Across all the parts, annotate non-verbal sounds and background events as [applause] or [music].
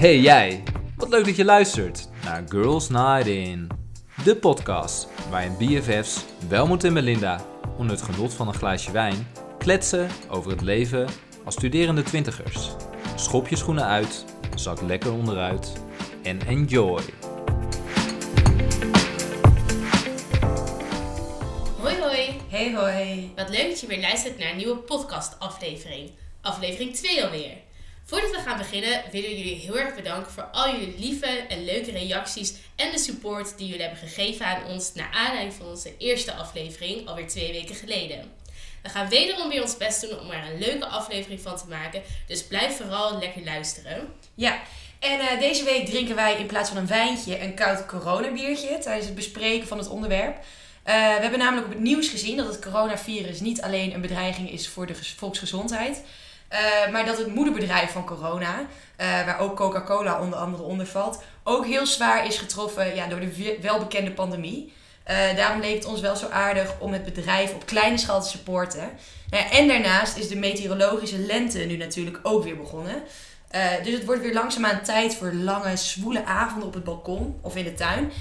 Hey jij, wat leuk dat je luistert naar Girls Night In. De podcast waarin BFF's Welmoed en Melinda onder het genot van een glaasje wijn kletsen over het leven als studerende twintigers. Schop je schoenen uit, zak lekker onderuit en enjoy. Hoi hoi, Hey hoi. wat leuk dat je weer luistert naar een nieuwe podcast aflevering. Aflevering 2 alweer. Voordat we gaan beginnen willen jullie heel erg bedanken voor al jullie lieve en leuke reacties en de support die jullie hebben gegeven aan ons naar aanleiding van onze eerste aflevering alweer twee weken geleden. We gaan wederom weer ons best doen om er een leuke aflevering van te maken, dus blijf vooral lekker luisteren. Ja, en eh, deze week drinken wij in plaats van een wijntje een koud coronabiertje tijdens het bespreken van het onderwerp. Eh, we hebben namelijk op het nieuws gezien dat het coronavirus niet alleen een bedreiging is voor de volksgezondheid, eh, maar dat het moederbedrijf van corona, eh, waar ook Coca-Cola onder andere onder valt, ook heel zwaar is getroffen ja, door de we- welbekende pandemie. Eh, daarom leek het ons wel zo aardig om het bedrijf op kleine schaal te supporten. Nou ja, en daarnaast is de meteorologische lente nu natuurlijk ook weer begonnen. Dus het wordt weer langzaamaan tijd voor lange, zwoele avonden op het balkon of in de tuin.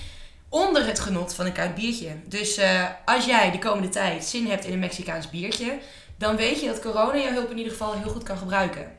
Onder het genot van een koud biertje. Dus als jij de komende tijd zin hebt in een Mexicaans biertje, dan weet je dat corona jouw hulp in ieder geval heel goed kan gebruiken.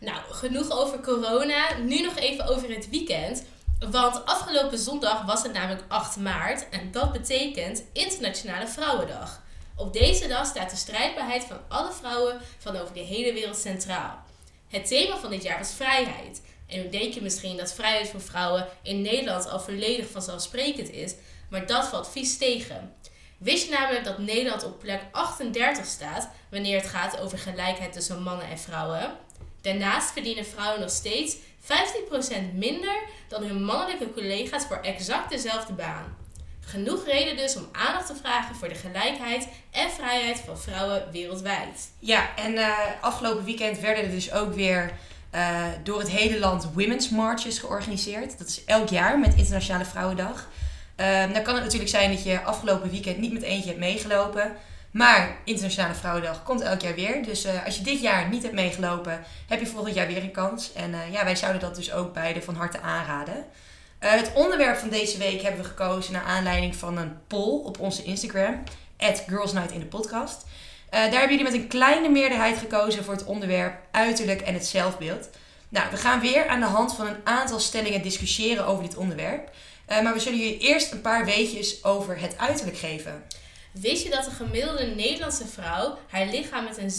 Nou, genoeg over corona. Nu nog even over het weekend. Want afgelopen zondag was het namelijk 8 maart en dat betekent Internationale Vrouwendag. Op deze dag staat de strijdbaarheid van alle vrouwen van over de hele wereld centraal. Het thema van dit jaar was vrijheid. En nu denk je misschien dat vrijheid voor vrouwen in Nederland al volledig vanzelfsprekend is, maar dat valt vies tegen. Wist je namelijk dat Nederland op plek 38 staat wanneer het gaat over gelijkheid tussen mannen en vrouwen? Daarnaast verdienen vrouwen nog steeds 15% minder dan hun mannelijke collega's voor exact dezelfde baan. Genoeg reden dus om aandacht te vragen voor de gelijkheid en vrijheid van vrouwen wereldwijd. Ja, en eh, afgelopen weekend werden er dus ook weer eh, door het hele land Women's Marches georganiseerd. Dat is elk jaar met Internationale Vrouwendag. Uh, dan kan het natuurlijk zijn dat je afgelopen weekend niet met eentje hebt meegelopen. Maar Internationale Vrouwendag komt elk jaar weer. Dus eh, als je dit jaar niet hebt meegelopen, heb je volgend jaar weer een kans. En eh, ja, wij zouden dat dus ook beide van harte aanraden. Eh, het onderwerp van deze week hebben we gekozen naar aanleiding van een poll op onze Instagram. At in de podcast. Daar hebben jullie met een kleine meerderheid gekozen voor het onderwerp uiterlijk en het zelfbeeld. Nou, we gaan weer aan de hand van een aantal stellingen discussiëren over dit onderwerp. Uh, maar we zullen jullie eerst een paar weetjes over het uiterlijk geven. Wist je dat een gemiddelde Nederlandse vrouw haar lichaam met een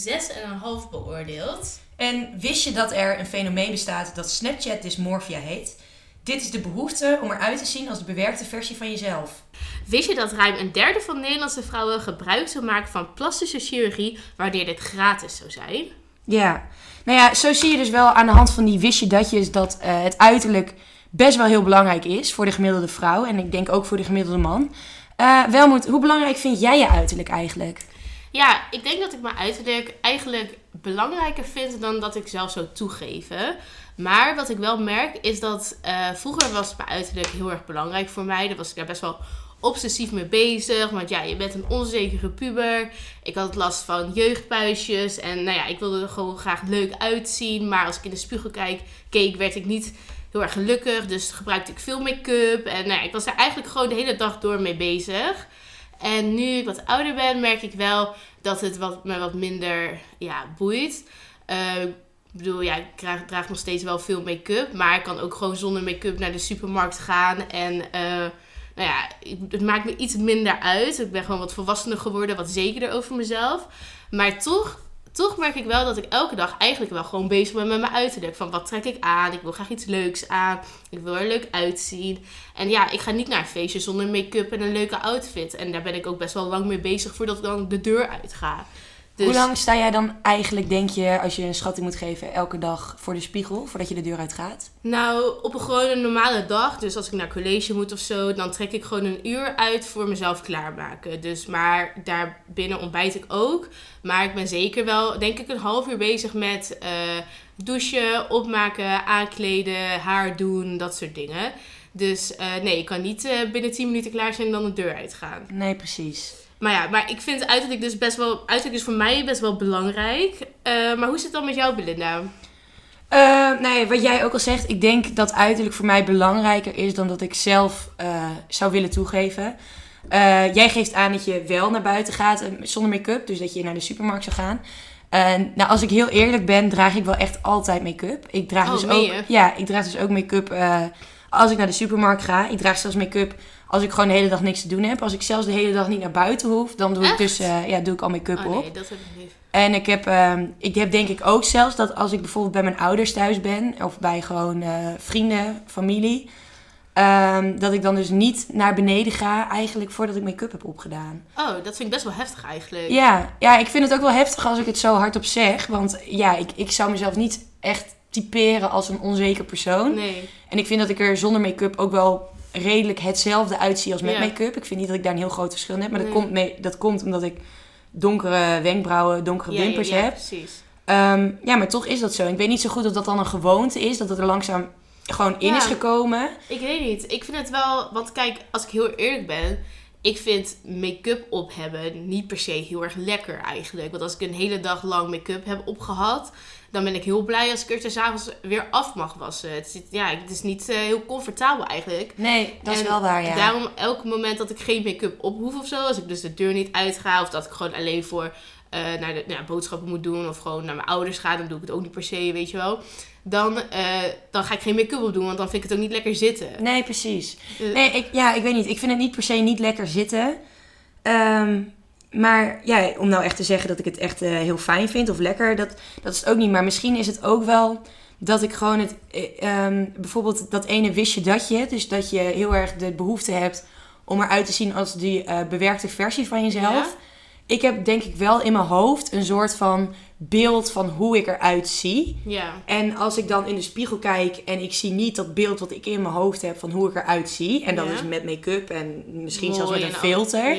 6,5 beoordeelt? En wist je dat er een fenomeen bestaat dat Snapchat dysmorphia heet? Dit is de behoefte om eruit te zien als de bewerkte versie van jezelf. Wist je dat ruim een derde van Nederlandse vrouwen gebruik zou maken van plastische chirurgie wanneer dit gratis zou zijn? Ja, nou ja, zo zie je dus wel aan de hand van die wist je datjes dat uh, het uiterlijk best wel heel belangrijk is voor de gemiddelde vrouw. En ik denk ook voor de gemiddelde man. Uh, Welmoed, hoe belangrijk vind jij je uiterlijk eigenlijk? Ja, ik denk dat ik mijn uiterlijk eigenlijk belangrijker vind dan dat ik zelf zou toegeven. Maar wat ik wel merk is dat uh, vroeger was mijn uiterlijk heel erg belangrijk voor mij. Daar was ik daar best wel obsessief mee bezig. Want ja, je bent een onzekere puber. Ik had last van jeugdpuisjes. En nou ja, ik wilde er gewoon graag leuk uitzien. Maar als ik in de spiegel kijk, keek, werd ik niet heel erg gelukkig. Dus gebruikte ik veel make-up. En nou ik was er eigenlijk gewoon de hele dag door mee bezig. En nu ik wat ouder ben, merk ik wel dat het wat, me wat minder ja, boeit. Uh, ik bedoel, ja, ik draag, nog steeds wel veel make-up. Maar ik kan ook gewoon zonder make-up naar de supermarkt gaan. En uh, nou ja, het maakt me iets minder uit. Ik ben gewoon wat volwassener geworden, wat zekerder over mezelf. Maar toch, toch merk ik wel dat ik elke dag eigenlijk wel gewoon bezig ben met mijn uiterlijk. Van wat trek ik aan? Ik wil graag iets leuks aan. Ik wil er leuk uitzien. En ja, ik ga niet naar een feestje zonder make-up en een leuke outfit. En daar ben ik ook best wel lang mee bezig voordat ik dan de deur uitga. Dus... Hoe lang sta jij dan eigenlijk, denk je, als je een schatting moet geven, elke dag voor de spiegel, voordat je de deur uitgaat? Nou, op een gewoon een normale dag, dus als ik naar college moet of zo, dan trek ik gewoon een uur uit voor mezelf klaarmaken. Dus, maar daarbinnen ontbijt ik ook. Maar ik ben zeker wel, denk ik, een half uur bezig met uh, douchen, opmaken, aankleden, haar doen, dat soort dingen. Dus uh, nee, ik kan niet uh, binnen 10 minuten klaar zijn en dan de deur uitgaan. Nee, precies. Maar ja, maar ik vind uiterlijk dus best wel... Uiterlijk is voor mij best wel belangrijk. Uh, maar hoe zit het dan met jou, Belinda? Eh, nee, wat jij ook al zegt, ik denk dat uiterlijk voor mij belangrijker is dan dat ik zelf eh, zou willen toegeven. Eh, jij geeft aan dat je wel naar buiten gaat eh, zonder make-up, dus dat je naar de supermarkt zou gaan. Nou, als ik heel eerlijk ben, draag ik wel echt altijd make-up. Ik draag Oh, dus ook, ja, ik draag dus ook make-up eh, als ik naar de supermarkt ga. Ik draag zelfs make-up als ik gewoon de hele dag niks te doen heb. Als ik zelfs de hele dag niet naar buiten hoef, dan doe ik dus, eh, ja, doe ik al make-up Oh op. nee, dat heb ik niet. En ik heb, ehm, ik heb denk ik ook zelfs dat als ik bijvoorbeeld bij mijn ouders thuis ben, of bij gewoon eh, vrienden, familie, ehm, dat ik dan dus niet naar beneden ga eigenlijk voordat ik make-up heb opgedaan. Oh, dat vind ik best wel heftig eigenlijk. Ja, ja, ik vind het ook wel heftig als ik het zo hardop zeg, want ja, ik, ik zou mezelf niet echt typeren als een onzeker persoon. Nee. En ik vind dat ik er zonder make-up ook wel redelijk hetzelfde uitzie als met Ja. make-up. Ik vind niet dat ik daar een heel groot verschil in heb, maar dat, komt mee, dat komt omdat ik donkere wenkbrauwen, donkere Ja, wimpers ja, heb. precies. Ehm, ja, maar toch is dat zo. Ik weet niet zo goed of dat dan een gewoonte is, dat het er langzaam gewoon in is gekomen. Ik weet niet. Ik vind het wel... Want kijk, als ik heel eerlijk ben... Ik vind make-up op hebben niet per se heel erg lekker eigenlijk. Want als ik een hele dag lang make-up heb opgehad... Dan ben ik heel blij als ik er 's avonds weer af mag wassen. Het is, ja, het is niet eh, heel comfortabel eigenlijk. Nee, dat is wel waar, ja. Daarom elk moment dat ik geen make-up op hoef of zo, als ik dus de deur niet uitga, of dat ik gewoon alleen voor eh, naar de nou, ja, boodschappen moet doen, of gewoon naar mijn ouders ga, dan doe ik het ook niet per se, weet je wel. Dan, eh, dan ga ik geen make-up op doen, want dan vind ik het ook niet lekker zitten. Nee, precies. Nee, ik, ja, ik weet niet. Ik vind het niet per se niet lekker zitten. Ehm, maar ja, om nou echt te zeggen dat ik het echt eh, heel fijn vind of lekker, dat, dat is het ook niet. Maar misschien is het ook wel dat ik gewoon het, eh, ehm, bijvoorbeeld dat ene wistje datje, dus dat je heel erg de behoefte hebt om eruit te zien als die eh, bewerkte versie van jezelf. Ja? Ik heb denk ik wel in mijn hoofd een soort van beeld van hoe ik eruit zie. Ja. En als ik dan in de spiegel kijk en ik zie niet dat beeld wat ik in mijn hoofd heb van hoe ik eruit zie, en dat Ja. is met make-up en misschien zelfs met een filter,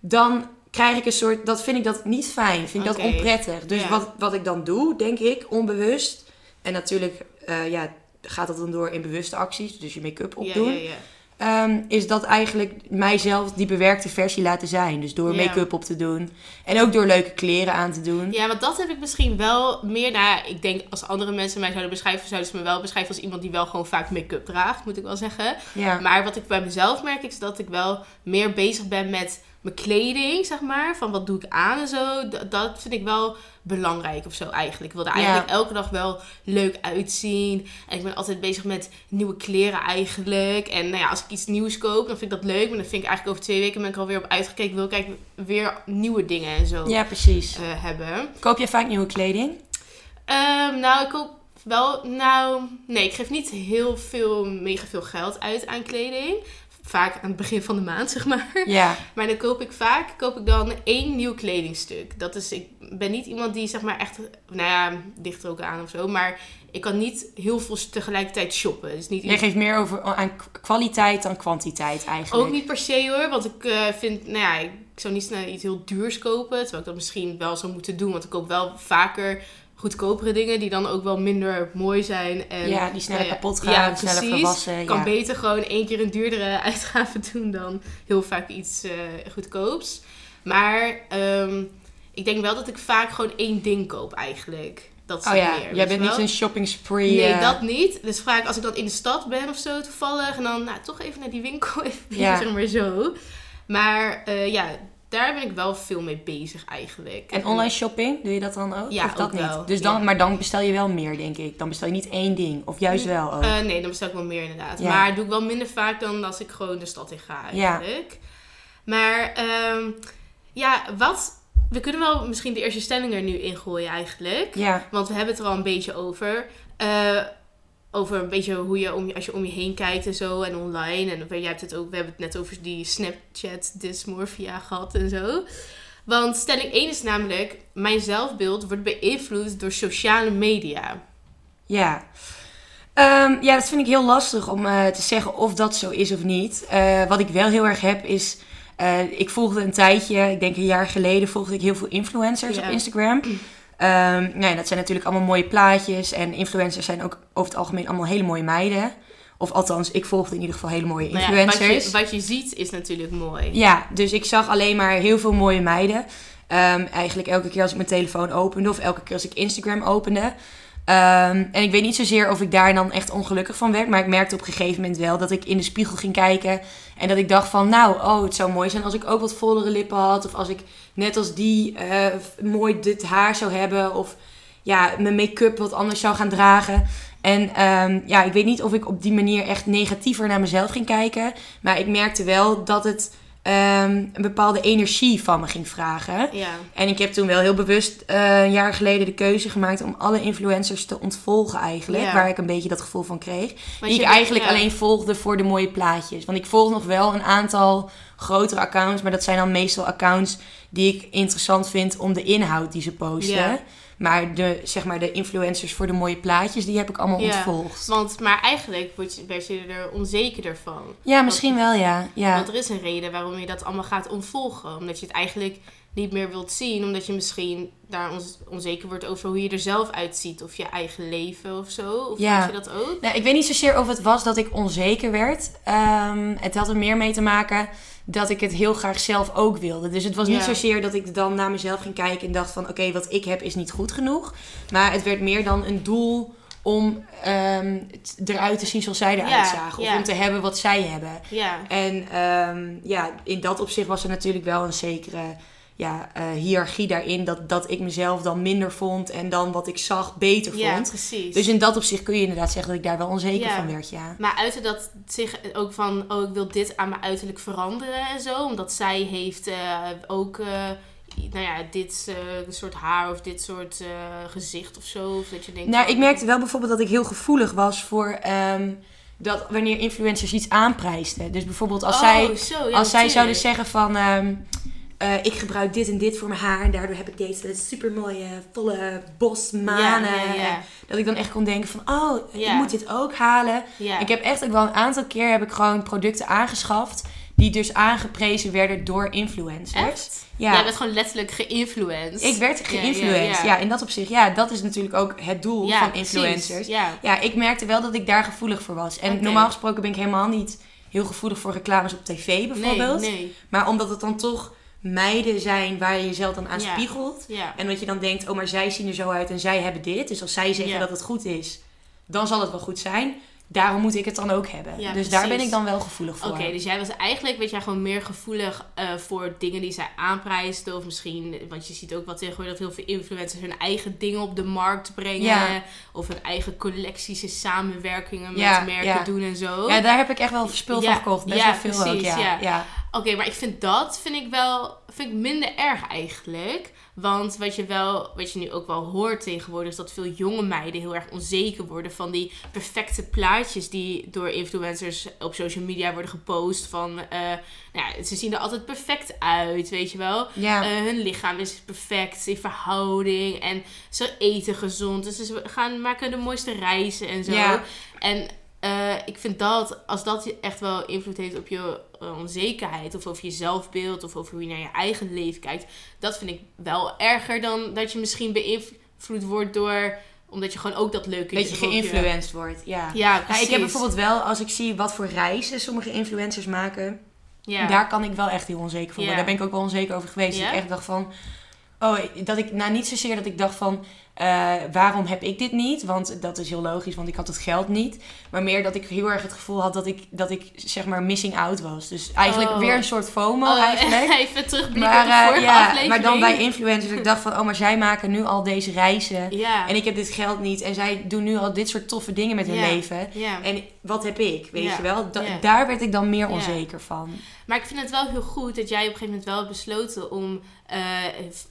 dan krijg ik een soort, dat vind ik dat niet fijn, vind ik dat onprettig. Dus Ja. wat, wat ik dan doe, denk ik, onbewust, en natuurlijk eh, ja, gaat dat dan door in bewuste acties, dus je make-up opdoen, ja, ja. ehm, is dat eigenlijk mijzelf die bewerkte versie laten zijn. Dus door make-up op te doen en ook door leuke kleren aan te doen. Ja, want dat heb ik misschien wel meer naar. Ik denk als andere mensen mij zouden beschrijven, zouden ze me wel beschrijven als iemand die wel gewoon vaak make-up draagt, moet ik wel zeggen. Maar wat ik bij mezelf merk, is dat ik wel meer bezig ben met mijn kleding, zeg maar. Van wat doe ik aan en zo. D- dat vind ik wel belangrijk of zo eigenlijk. Ik wil er Ja. eigenlijk elke dag wel leuk uitzien. En ik ben altijd bezig met nieuwe kleren eigenlijk. En nou ja, als ik iets nieuws koop, dan vind ik dat leuk. Maar dan vind ik eigenlijk over twee weken ben ik alweer op uitgekeken. Wil ik eigenlijk weer nieuwe dingen en zo ja, precies. eh, hebben. Koop jij vaak nieuwe kleding? Ehm, nou, ik koop wel. Nou, nee, ik geef niet heel veel, mega veel geld uit aan kleding. Vaak aan het begin van de maand, zeg maar. Ja. Maar dan koop ik vaak koop ik dan één nieuw kledingstuk. Dat is, ik ben niet iemand die zeg maar echt, nou ja, ligt er ook aan of zo. Maar ik kan niet heel veel tegelijkertijd shoppen. Dus niet Jij geeft meer over aan kwaliteit dan kwantiteit eigenlijk. ook niet per se hoor, want ik eh, vind, nou ja, ik zou niet snel iets heel duurs kopen. Terwijl ik dat misschien wel zou moeten doen, want ik koop wel vaker goedkopere dingen die dan ook wel minder mooi zijn. En, ja, die sneller nou ja, kapot gaan, ja, sneller precies. verwassen. Ik kan ja. beter gewoon één keer een duurdere [laughs] uitgave doen dan heel vaak iets eh, goedkoops. Maar ehm, ik denk wel dat ik vaak gewoon één ding koop eigenlijk. Dat is Oh ja, meer, jij bent niet een shopping spree. Nee, eh, dat niet. Dus vaak als ik dan in de stad ben of zo toevallig. En dan nou, toch even naar die winkel. [laughs] Even Ja. zeg maar zo. Maar eh, ja, daar ben ik wel veel mee bezig eigenlijk. En online shopping, doe je dat dan ook? Ja, of dat ook niet? wel, Dus dan, ja. Maar dan bestel je wel meer, denk ik. Dan bestel je niet één ding. Of juist wel ook. Eh, nee, dan bestel ik wel meer inderdaad. Ja. Maar doe ik wel minder vaak dan als ik gewoon de stad in ga eigenlijk. Maar ehm, ja, wat... We kunnen wel misschien de eerste stelling er nu in gooien eigenlijk. ja, Want we hebben het er al een beetje over. Eh, over een beetje hoe je, om, als je om je heen kijkt en zo. En online. En jij hebt het ook, we hebben het net over die Snapchat dysmorphia gehad en zo. Want stelling 1 is namelijk... Mijn zelfbeeld wordt beïnvloed door sociale media. ja. Ehm, ja, dat vind ik heel lastig om eh, te zeggen of dat zo is of niet. Eh, wat ik wel heel erg heb is... eh, ik volgde een tijdje, ik denk een jaar geleden, volgde ik heel veel influencers op Instagram. Ehm nou ja, dat zijn natuurlijk allemaal mooie plaatjes. En influencers zijn ook over het algemeen allemaal hele mooie meiden. Of althans, ik volgde in ieder geval hele mooie Nou ja, influencers. wat, je, wat je ziet is natuurlijk mooi. Ja, dus ik zag alleen maar heel veel mooie meiden. Ehm, eigenlijk elke keer als ik mijn telefoon opende of elke keer als ik Instagram opende. Ehm, en ik weet niet zozeer of ik daar dan echt ongelukkig van werd. Maar ik merkte op een gegeven moment wel dat ik in de spiegel ging kijken. En dat ik dacht van, nou, oh, het zou mooi zijn als ik ook wat vollere lippen had. Of als ik net als die eh, mooi dit haar zou hebben. Of ja, mijn make-up wat anders zou gaan dragen. En ehm, ja, ik weet niet of ik op die manier echt negatiever naar mezelf ging kijken. Maar ik merkte wel dat het ehm, een bepaalde energie van me ging vragen. Ja. En ik heb toen wel heel bewust eh, een jaar geleden de keuze gemaakt om alle influencers te ontvolgen eigenlijk. Ja. Waar ik een beetje dat gevoel van kreeg. Die ik eigenlijk ja. alleen volgde voor de mooie plaatjes. Want ik volg nog wel een aantal grotere accounts. Maar dat zijn dan meestal accounts die ik interessant vind om de inhoud die ze posten. Maar de, zeg maar de influencers voor de mooie plaatjes, die heb ik allemaal Ja. ontvolgd. Want, maar eigenlijk word je, werd je er onzekerder van. Ja, misschien wel, ja. ja. Want er is een reden waarom je dat allemaal gaat ontvolgen. Omdat je het eigenlijk niet meer wilt zien. Omdat je misschien daar onzeker wordt over hoe je er zelf uitziet. Of je eigen leven of zo. Of Ja. je dat ook? Nou, ik weet niet zozeer of het was dat ik onzeker werd. Ehm, het had er meer mee te maken dat ik het heel graag zelf ook wilde. Dus het was niet Ja. zozeer dat ik dan naar mezelf ging kijken en dacht van... oké, wat ik heb is niet goed genoeg. Maar het werd meer dan een doel om ehm, eruit te zien zoals zij eruit Ja, zagen. Of ja. om te hebben wat zij hebben. En ehm, ja, in dat opzicht was er natuurlijk wel een zekere ja, eh, hiërarchie daarin. Dat, dat ik mezelf dan minder vond en dan wat ik zag beter Ja, vond. precies. Dus in dat opzicht kun je inderdaad zeggen dat ik daar wel onzeker Ja. van werd, ja. Maar uitte dat zich ook van, oh, ik wil dit aan mijn uiterlijk veranderen en zo. Omdat zij heeft eh, ook, eh, nou ja, dit soort haar of dit soort gezicht of zo. Of dat je denkt Nou, ik merkte wel bijvoorbeeld dat ik heel gevoelig was voor ehm, dat wanneer influencers iets aanprijsden. Dus bijvoorbeeld als Oh, zij, zo, ja, als zij zouden zeggen van... ehm, eh, ik gebruik dit en dit voor mijn haar en daardoor heb ik deze super mooie volle bos manen. Ja, ja, ja. Dat ik dan echt kon denken van, oh, ik moet dit ook halen. Ik heb echt ook wel een aantal keer heb ik gewoon producten aangeschaft die dus aangeprezen werden door influencers. Echt? Ja. Jij bent gewoon letterlijk geïnfluenced. Ik werd geïnfluenced. Ja, in dat opzicht. Ja, dat is natuurlijk ook het doel van influencers. Ja. Ik merkte wel dat ik daar gevoelig voor was. En normaal gesproken ben ik helemaal niet heel gevoelig voor reclames op tv bijvoorbeeld. Nee, nee. Maar omdat het dan toch meiden zijn waar je jezelf dan aan spiegelt. En dat je dan denkt, oh maar zij zien er zo uit en zij hebben dit. Dus als zij zeggen dat het goed is, dan zal het wel goed zijn. Daarom moet ik het dan ook hebben. Ja, dus daar ben ik dan wel gevoelig voor. Oké, dus jij was eigenlijk, weet jij, gewoon meer gevoelig eh, voor dingen die zij aanprijsden. Of misschien, want je ziet ook wel tegenwoordig dat heel veel influencers hun eigen dingen op de markt brengen. Ja. Of hun eigen collecties en samenwerkingen met Ja, merken doen en zo. Ja, daar heb ik echt wel spul van gekocht. Best ja, wel veel ook, precies, ja. ja. Oké, maar ik vind dat vind ik wel vind ik minder erg eigenlijk. Want wat je wel, wat je nu ook wel hoort tegenwoordig, is dat veel jonge meiden heel erg onzeker worden van die perfecte plaatjes die door influencers op social media worden gepost. Van, eh, nou ja, ze zien er altijd perfect uit, weet je wel. Ja. Eh, hun lichaam is perfect in verhouding en ze eten gezond. Dus ze gaan maken de mooiste reizen en zo. Ja. En eh, ik vind dat, als dat echt wel invloed heeft op je eh, onzekerheid, of over je zelfbeeld, of over hoe je naar je eigen leven kijkt, dat vind ik wel erger dan dat je misschien beïnvloed wordt door, omdat je gewoon ook dat leuke Dat je geïnfluenced wordt, ja. Ja, Nou, precies. ik heb bijvoorbeeld wel, als ik zie wat voor reizen sommige influencers maken, Ja. daar kan ik wel echt heel onzeker van worden. Ja. Daar ben ik ook wel onzeker over geweest. Ja? Dat ik echt dacht van, oh, dat ik, nou niet zozeer dat ik dacht van, eh, waarom heb ik dit niet? Want dat is heel logisch, want ik had het geld niet. Maar meer dat ik heel erg het gevoel had dat ik, dat ik zeg maar missing out was. Dus eigenlijk Oh. weer een soort FOMO Oh, [laughs] eigenlijk. even terugblikken Maar, op de eh, ja, aflevering. maar dan bij influencers. Ik dacht van, oh, maar zij maken nu al deze reizen. Ja. En ik heb dit geld niet. En zij doen nu al dit soort toffe dingen met hun Ja. leven. En wat heb ik, weet Ja. je wel? Da- Ja. Daar werd ik dan meer Ja. onzeker van. Maar ik vind het wel heel goed dat jij op een gegeven moment wel hebt besloten om eh,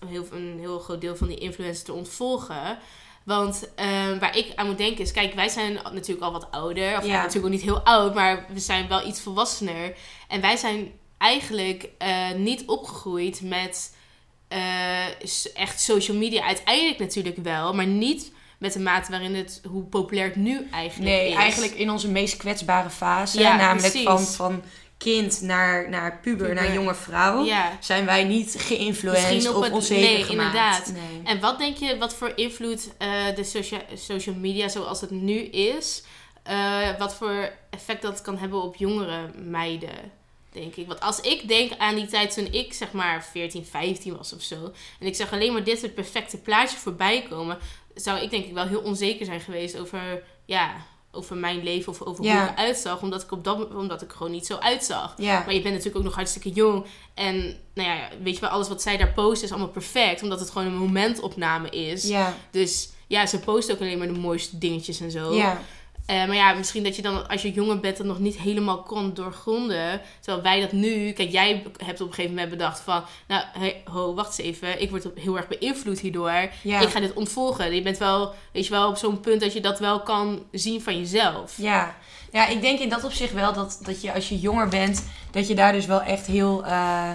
heel, een heel groot deel van die influencers te ontvolgen. Want eh, waar ik aan moet denken is, kijk, wij zijn natuurlijk al wat ouder. Of natuurlijk ook niet heel oud, maar we zijn wel iets volwassener. En wij zijn eigenlijk eh, niet opgegroeid met eh, echt social media. Uiteindelijk natuurlijk wel, maar niet met de mate waarin het, hoe populair het nu eigenlijk Nee, is. eigenlijk in onze meest kwetsbare fase. Ja, namelijk precies. van, van kind naar, naar puber, Puber. naar jonge vrouw. Ja. Zijn wij niet geïnfluenced of onzeker nee, gemaakt. inderdaad. Nee. En wat denk je, wat voor invloed eh, de socia social media zoals het nu is, eh, wat voor effect dat kan hebben op jongere meiden? denk ik. Want als ik denk aan die tijd toen ik zeg maar 14, 15 was of zo. En ik zag alleen maar dit het perfecte plaatje voorbij komen. Zou ik denk ik wel heel onzeker zijn geweest over, ja, over mijn leven of over hoe ik eruit zag. Omdat ik, op dat, omdat ik gewoon niet zo uitzag. Maar je bent natuurlijk ook nog hartstikke jong. En nou ja, weet je wel, alles wat zij daar posten is allemaal perfect. Omdat het gewoon een momentopname is. Dus ja, ze posten ook alleen maar de mooiste dingetjes en zo. Eh, maar ja, misschien dat je dan als je jonger bent dat nog niet helemaal kon doorgronden. Terwijl wij dat nu... Kijk, jij hebt op een gegeven moment bedacht van... Nou, hey, ho, wacht eens even. Ik word heel erg beïnvloed hierdoor. Ja. Ik ga dit ontvolgen. Je bent wel, weet je wel, op zo'n punt dat je dat wel kan zien van jezelf. Ja. ja, ik denk in dat opzicht wel dat, dat je als je jonger bent, dat je daar dus wel echt heel eh,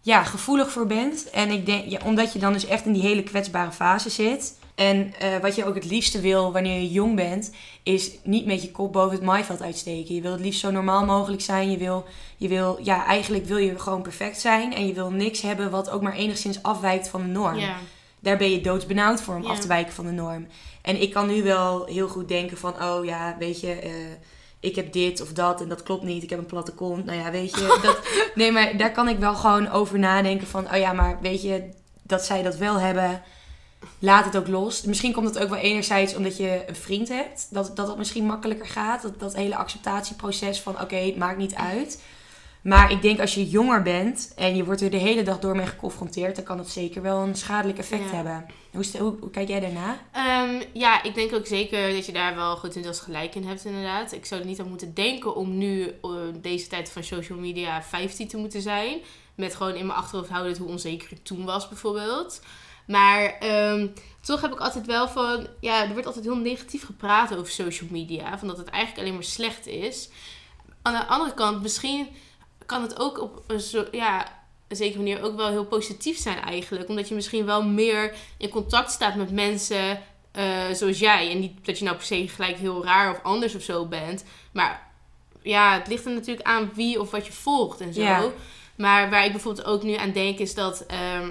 ja, gevoelig voor bent. En ik denk, ja, omdat je dan dus echt in die hele kwetsbare fase zit. En eh, wat je ook het liefste wil wanneer je jong bent, is niet met je kop boven het maaiveld uitsteken. Je wil het liefst zo normaal mogelijk zijn. Je wil, je wil, ja, eigenlijk wil je gewoon perfect zijn. En je wil niks hebben wat ook maar enigszins afwijkt van de norm Ja, daar ben je doodsbenauwd voor om Ja. af te wijken van de norm. En ik kan nu wel heel goed denken van, oh ja, weet je, eh, ik heb dit of dat en dat klopt niet. Ik heb een platte kont. Nou ja, weet je, dat, [laughs] nee, maar daar kan ik wel gewoon over nadenken van, oh ja, maar weet je, dat zij dat wel hebben, laat het ook los. Misschien komt het ook wel enerzijds omdat je een vriend hebt, dat dat, dat misschien makkelijker gaat. Dat, dat hele acceptatieproces van, oké, het maakt niet uit. Maar ik denk als je jonger bent en je wordt er de hele dag door mee geconfronteerd, dan kan het zeker wel een schadelijk effect Ja. hebben. Hoe, hoe, hoe kijk jij daarna? Ehm, ja, ik denk ook zeker dat je daar wel grotendeels gelijk in hebt, inderdaad. Ik zou er niet aan moeten denken om nu, eh, deze tijd van social media, 15 te moeten zijn. Met gewoon in mijn achterhoofd houden hoe onzeker ik toen was, bijvoorbeeld. Maar ehm, toch heb ik altijd wel van, ja, er wordt altijd heel negatief gepraat over social media. Van dat het eigenlijk alleen maar slecht is. Aan de andere kant, misschien kan het ook op een zo, ja, een zekere manier ook wel heel positief zijn eigenlijk. Omdat je misschien wel meer in contact staat met mensen eh, zoals jij. En niet dat je nou per se gelijk heel raar of anders of zo bent. Maar ja, het ligt er natuurlijk aan wie of wat je volgt en zo. Ja. Maar waar ik bijvoorbeeld ook nu aan denk is dat... ehm,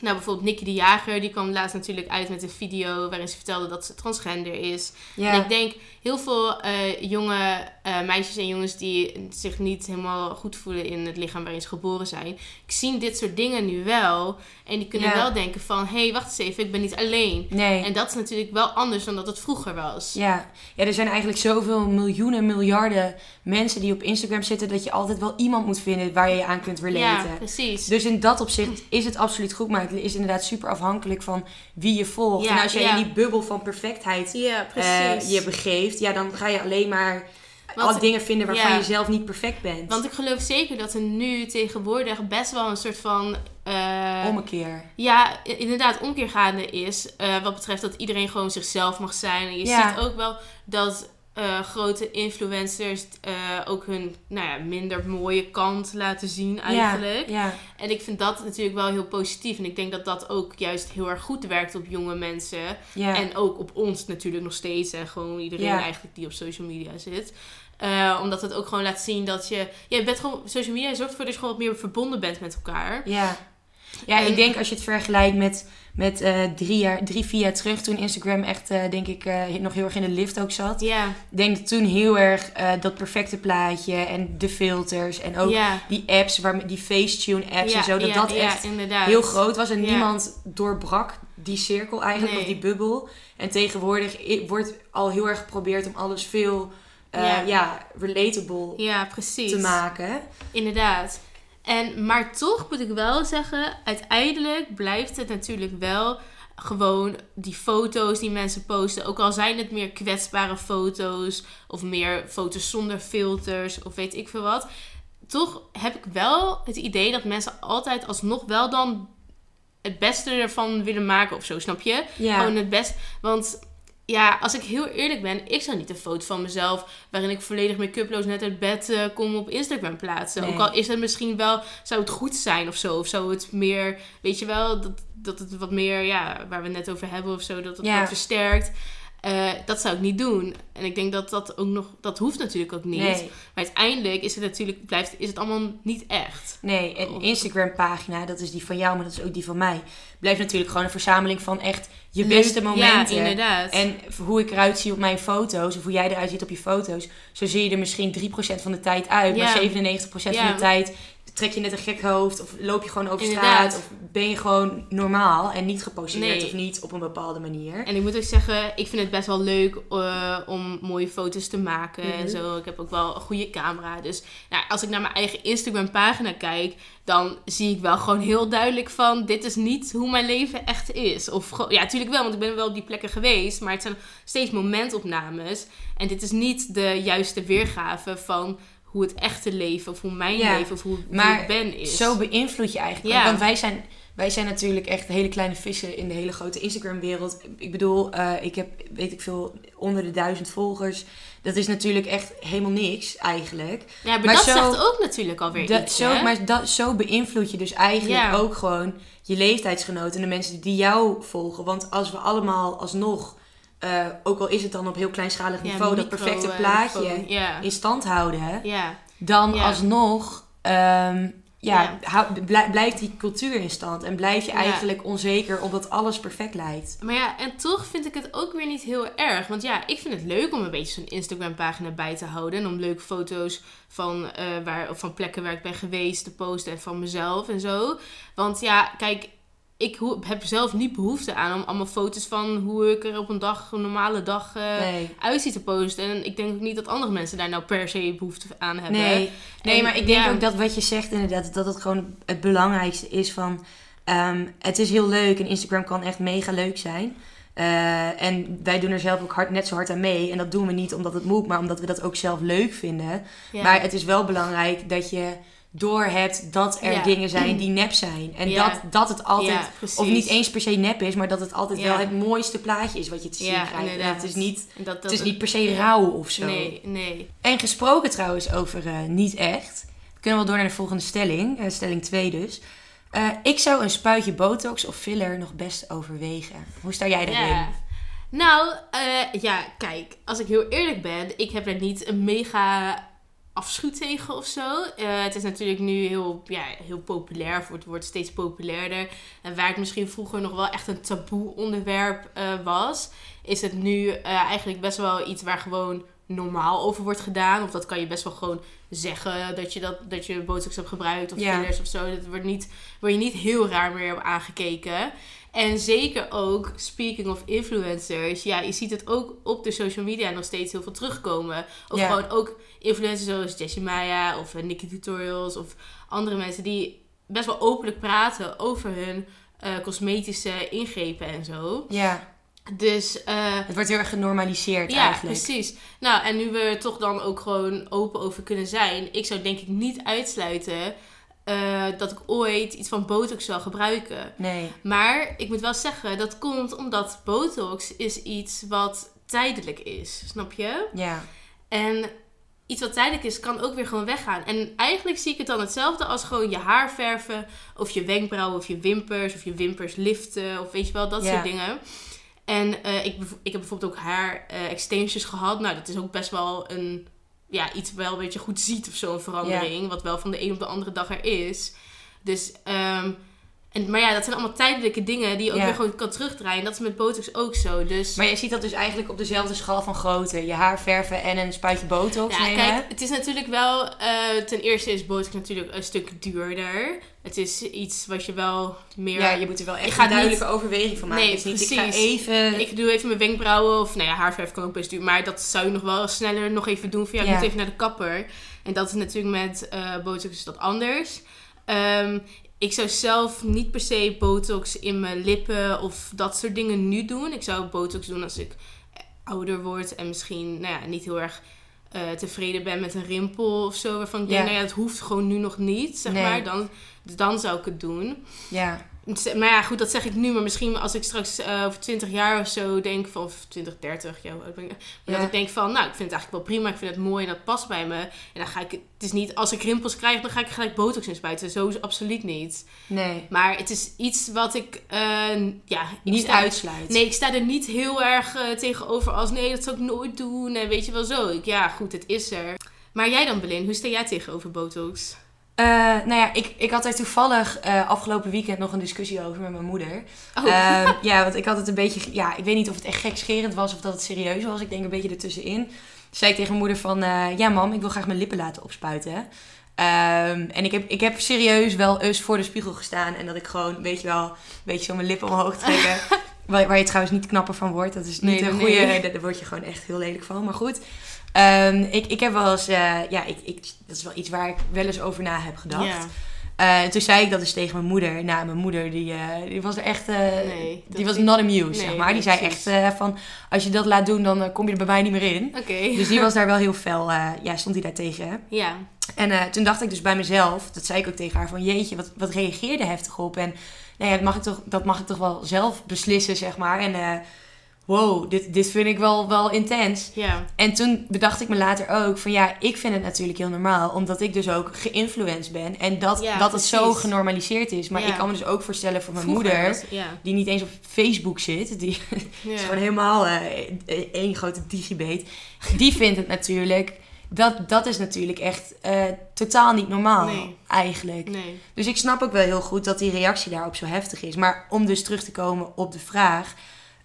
nou, bijvoorbeeld Nicky de Jager, die kwam laatst natuurlijk uit met een video waarin ze vertelde dat ze transgender is. Ja, En ik denk heel veel eh, jonge eh, meisjes en jongens die zich niet helemaal goed voelen in het lichaam waarin ze geboren zijn. Ik zie dit soort dingen nu wel. En die kunnen Ja. wel denken van, hé, hey, wacht eens even, ik ben niet alleen. nee. En dat is natuurlijk wel anders dan dat het vroeger was. Ja. ja, er zijn eigenlijk zoveel miljoenen, miljarden mensen die op Instagram zitten, dat je altijd wel iemand moet vinden waar je je aan kunt Ja, relaten. precies. Dus in dat opzicht is het absoluut goed, maar het is inderdaad super afhankelijk van wie je volgt. Ja, en als jij ja. in die bubbel van perfectheid ja, eh, je begeeft, ja, dan ga je alleen maar Want- alle dingen vinden waarvan ja. je zelf niet perfect bent. Want ik geloof zeker dat er nu tegenwoordig best wel een soort van... eh, Ommekeer. Ja, inderdaad, omkeer gaande is. eh, wat betreft dat iedereen gewoon zichzelf mag zijn. En je Ja. ziet ook wel dat eh, grote influencers ook hun nou ja, minder mooie kant laten zien eigenlijk. Ja, ja. En ik vind dat natuurlijk wel heel positief. En ik denk dat dat ook juist heel erg goed werkt op jonge mensen. En ook op ons natuurlijk nog steeds. En gewoon iedereen eigenlijk die op social media zit. Eh, omdat het ook gewoon laat zien dat je... Je bent gewoon... Social media zorgt ervoor dat je gewoon wat meer verbonden bent met elkaar. Ja, ja En- ik denk als je het vergelijkt met, met eh, drie, jaar, drie, vier jaar terug, toen Instagram echt, eh, denk ik, nog heel erg in de lift ook zat. Ja, Ik denk dat toen heel erg dat perfecte plaatje en de filters en ook die apps, waar, die Facetune apps ja, en zo, dat dat echt heel groot was. En niemand doorbrak die cirkel eigenlijk, Nee. of die bubbel. En tegenwoordig wordt al heel erg geprobeerd om alles veel, eh, Ja. ja. relatable Ja, precies. te maken. Inderdaad. En, maar toch moet ik wel zeggen, uiteindelijk blijft het natuurlijk wel gewoon die foto's die mensen posten. Ook al zijn het meer kwetsbare foto's of meer foto's zonder filters of weet ik veel wat. Toch heb ik wel het idee dat mensen altijd alsnog wel dan het beste ervan willen maken of zo, snap je? Ja, Gewoon het best. Want ja, als ik heel eerlijk ben, ik zou niet een foto van mezelf waarin ik volledig make-uploos net uit bed eh, kom op Instagram plaatsen. Nee. Ook al is het misschien wel, zou het goed zijn of zo. Of zou het meer, weet je wel, dat, dat het wat meer, ja, waar we het net over hebben of zo, dat het Ja. wat versterkt. Eh, dat zou ik niet doen. En ik denk dat dat ook nog, dat hoeft natuurlijk ook niet. Nee. Maar uiteindelijk is het natuurlijk, blijft, is het allemaal niet echt. Nee, een Instagram pagina, dat is die van jou, maar dat is ook die van mij. Blijft natuurlijk gewoon een verzameling van echt je beste momenten. Ja, inderdaad. En hoe ik eruit zie op mijn foto's, of hoe jij eruit ziet op je foto's, zo zie je er misschien 3% van de tijd uit, Ja. maar 97% van de tijd trek je net een gek hoofd, of loop je gewoon over Inderdaad. straat, of ben je gewoon normaal en niet geposeerd Nee. of niet op een bepaalde manier. En ik moet ook zeggen, ik vind het best wel leuk eh, om mooie foto's te maken en Mhm. zo. Ik heb ook wel een goede camera. Dus nou, als ik naar mijn eigen Instagram pagina kijk, dan zie ik wel gewoon heel duidelijk van... dit is niet hoe mijn leven echt is. Of ja, natuurlijk wel, want ik ben wel op die plekken geweest. Maar het zijn steeds momentopnames. En dit is niet de juiste weergave van hoe het echte leven... of hoe mijn Ja, leven of hoe, maar ik ben is. Zo beïnvloed je eigenlijk. Ja. Want wij zijn, wij zijn natuurlijk echt hele kleine vissen in de hele grote Instagram-wereld. Ik bedoel, eh, ik heb, weet ik veel, onder de duizend volgers. Dat is natuurlijk echt helemaal niks eigenlijk. ja, maar, maar dat zo- zegt ook natuurlijk alweer Dat, iets, zo, hè? maar dat, zo beïnvloed je dus eigenlijk Ja. ook gewoon je leeftijdsgenoten en de mensen die jou volgen. Want als we allemaal alsnog, eh, ook al is het dan op heel kleinschalig Ja, niveau, dat perfecte eh, plaatje in stand houden, dan alsnog ehm, ja, blijft die cultuur in stand. En blijf je eigenlijk onzeker omdat alles perfect lijkt. Maar ja, en toch vind ik het ook weer niet heel erg. Want ja, ik vind het leuk om een beetje zo'n Instagram-pagina bij te houden. En om leuke foto's van, eh, waar, of van plekken waar ik ben geweest te posten. En van mezelf en zo. Want ja, kijk, ik heb zelf niet behoefte aan om allemaal foto's van hoe ik er op een dag, een normale dag eh Nee. uitzie te posten. En ik denk ook niet dat andere mensen daar nou per se behoefte aan hebben. Nee, nee En maar ik denk ja. ook dat wat je zegt inderdaad, dat het gewoon het belangrijkste is van... ehm, het is heel leuk en Instagram kan echt mega leuk zijn. Eh, en wij doen er zelf ook hard, net zo hard aan mee. En dat doen we niet omdat het moet, maar omdat we dat ook zelf leuk vinden. Ja. Maar het is wel belangrijk dat je doorhebt dat er Ja. dingen zijn die nep zijn. En Ja. dat, dat het altijd, of niet eens per se nep is, maar dat het altijd wel het mooiste plaatje is wat je te zien krijgt. En het is niet, dat, dat, het is niet per se rauw of zo. Nee, nee. En gesproken trouwens over eh, niet echt. We kunnen wel door naar de volgende stelling. eh, stelling 2 dus. Eh, ik zou een spuitje botox of filler nog best overwegen. Hoe sta jij? Ja. Nou, ja, kijk, als ik heel eerlijk ben, ik heb er niet een mega afschuw tegen of zo. Eh, het is natuurlijk nu heel, ja, heel populair, of het wordt steeds populairder. En waar het misschien vroeger nog wel echt een taboe onderwerp eh, was, is het nu eh, eigenlijk best wel iets waar gewoon normaal over wordt gedaan. Of dat kan je best wel gewoon zeggen dat je, dat, dat je botox hebt gebruikt of Ja. fillers of zo. Dat wordt, niet, word je niet heel raar meer op aangekeken. En zeker ook, speaking of influencers, ja, je ziet het ook op de social media nog steeds heel veel terugkomen. Of Ja. gewoon ook influencers zoals Jessie Maya of eh, Nikki Tutorials of andere mensen die best wel openlijk praten over hun eh, cosmetische ingrepen en zo. Ja, Dus eh, het wordt heel erg genormaliseerd ja, eigenlijk. precies. Nou, en nu we er toch dan ook gewoon open over kunnen zijn, ik zou denk ik niet uitsluiten eh, dat ik ooit iets van botox zal gebruiken. Nee, Maar ik moet wel zeggen, dat komt omdat botox is iets wat tijdelijk is, snap je? ja. En iets wat tijdelijk is, kan ook weer gewoon weggaan. En eigenlijk zie ik het dan hetzelfde als gewoon je haar verven, of je wenkbrauwen, of je wimpers, of je wimpers liften, of weet je wel, dat Ja. soort dingen. En eh, ik, ik heb bijvoorbeeld ook haar eh, extensions gehad. Nou, dat is ook best wel een, ja, iets wel een beetje goed ziet of zo, een verandering. Wat wel van de een op de andere dag er is. Dus, ehm, en, maar ja, dat zijn allemaal tijdelijke dingen die je ook Ja. weer gewoon kan terugdraaien. Dat is met botox ook zo. Dus Maar je ziet dat dus eigenlijk op dezelfde schaal van grootte. Je haar verven en een spuitje botox Ja, nemen. kijk, het is natuurlijk wel... eh, ten eerste is botox natuurlijk een stuk duurder. Het is iets wat je wel meer... Ja, je moet er wel echt een duidelijke overweging van maken. Nee, het is niet, ik ga precies. even... Ik doe even mijn wenkbrauwen of nou ja, haarverf kan ook best duur. Maar dat zou je nog wel sneller nog even doen. Van ja, ik Ja. moet even naar de kapper. En dat is natuurlijk met eh botox is dat anders. Ehm, ik zou zelf niet per se botox in mijn lippen of dat soort dingen nu doen. Ik zou botox doen als ik ouder word en misschien nou ja, niet heel erg eh, tevreden ben met een rimpel of zo. Waarvan ik denk, Ja. nou ja, het hoeft gewoon nu nog niet, zeg Nee. maar. Dan, dan zou ik het doen. Ja. Maar ja, goed, dat zeg ik nu. Maar misschien als ik straks uh, over 20 jaar of zo denk van... Of 20, 30, ja, ben ik, ja. dat ik denk van... Nou, ik vind het eigenlijk wel prima. Ik vind het mooi en dat past bij me. En dan ga ik... Het is niet als ik rimpels krijg, dan ga ik gelijk botox inspuiten. Zo is absoluut niet. Nee. Maar het is iets wat ik... Uh, ja, niet sta, uitsluit. Nee, ik sta er niet heel erg uh, tegenover als... Nee, dat zou ik nooit doen. En weet je wel zo. Ik, ja, goed, het is er. Maar jij dan, Belin, hoe sta jij tegenover botox? Uh, nou ja, ik, ik had er toevallig uh, afgelopen weekend nog een discussie over met mijn moeder. Oh. Uh, [laughs] ja, want ik had het een beetje... Ja, ik weet niet of het echt gekscherend was of dat het serieus was. Ik denk een beetje ertussenin. Zei ik tegen mijn moeder van... ja mam, ik wil graag mijn lippen laten opspuiten. Um, en ik heb, ik heb serieus wel eens voor de spiegel gestaan. En dat ik gewoon, weet je wel, een beetje zo mijn lippen omhoog trekken. [laughs] waar, waar je trouwens niet knapper van wordt. Dat is niet nee, een goede... Daar, daar word je gewoon echt heel lelijk van. Maar goed... Um, ik, ik heb wel eens, uh, ja, ik, ik, dat is wel iets waar ik wel eens over na heb gedacht. Ja. Uh, toen zei ik dat dus tegen mijn moeder. Nou, mijn moeder die, uh, die was er echt, nee, die was not amused, nee, zeg maar. Die zei precies. echt van, als je dat laat doen, dan kom je er bij mij niet meer in. Oké. Okay. Dus die [laughs] was daar wel heel fel, ja, stond hij daar tegen. Ja. En toen dacht ik dus bij mezelf, dat zei ik ook tegen haar, van jeetje, wat, wat reageerde heftig op. En nou ja, dat, mag ik toch, dat mag ik toch wel zelf beslissen, zeg maar. En wow, dit, dit vind ik wel, wel intens. Ja. En toen bedacht ik me later ook van ja, ik vind het natuurlijk heel normaal. Omdat ik dus ook geïnfluenced ben. En dat, Ja, dat het zo genormaliseerd is. Maar Ja. ik kan me dus ook voorstellen voor mijn Vroeger moeder... die niet eens op Facebook zit. Die [laughs] is gewoon helemaal eh, één grote digibeet. Die vindt het natuurlijk... Dat, dat is natuurlijk echt eh, totaal niet normaal Nee. eigenlijk. Nee. Dus ik snap ook wel heel goed dat die reactie daarop zo heftig is. Maar om dus terug te komen op de vraag.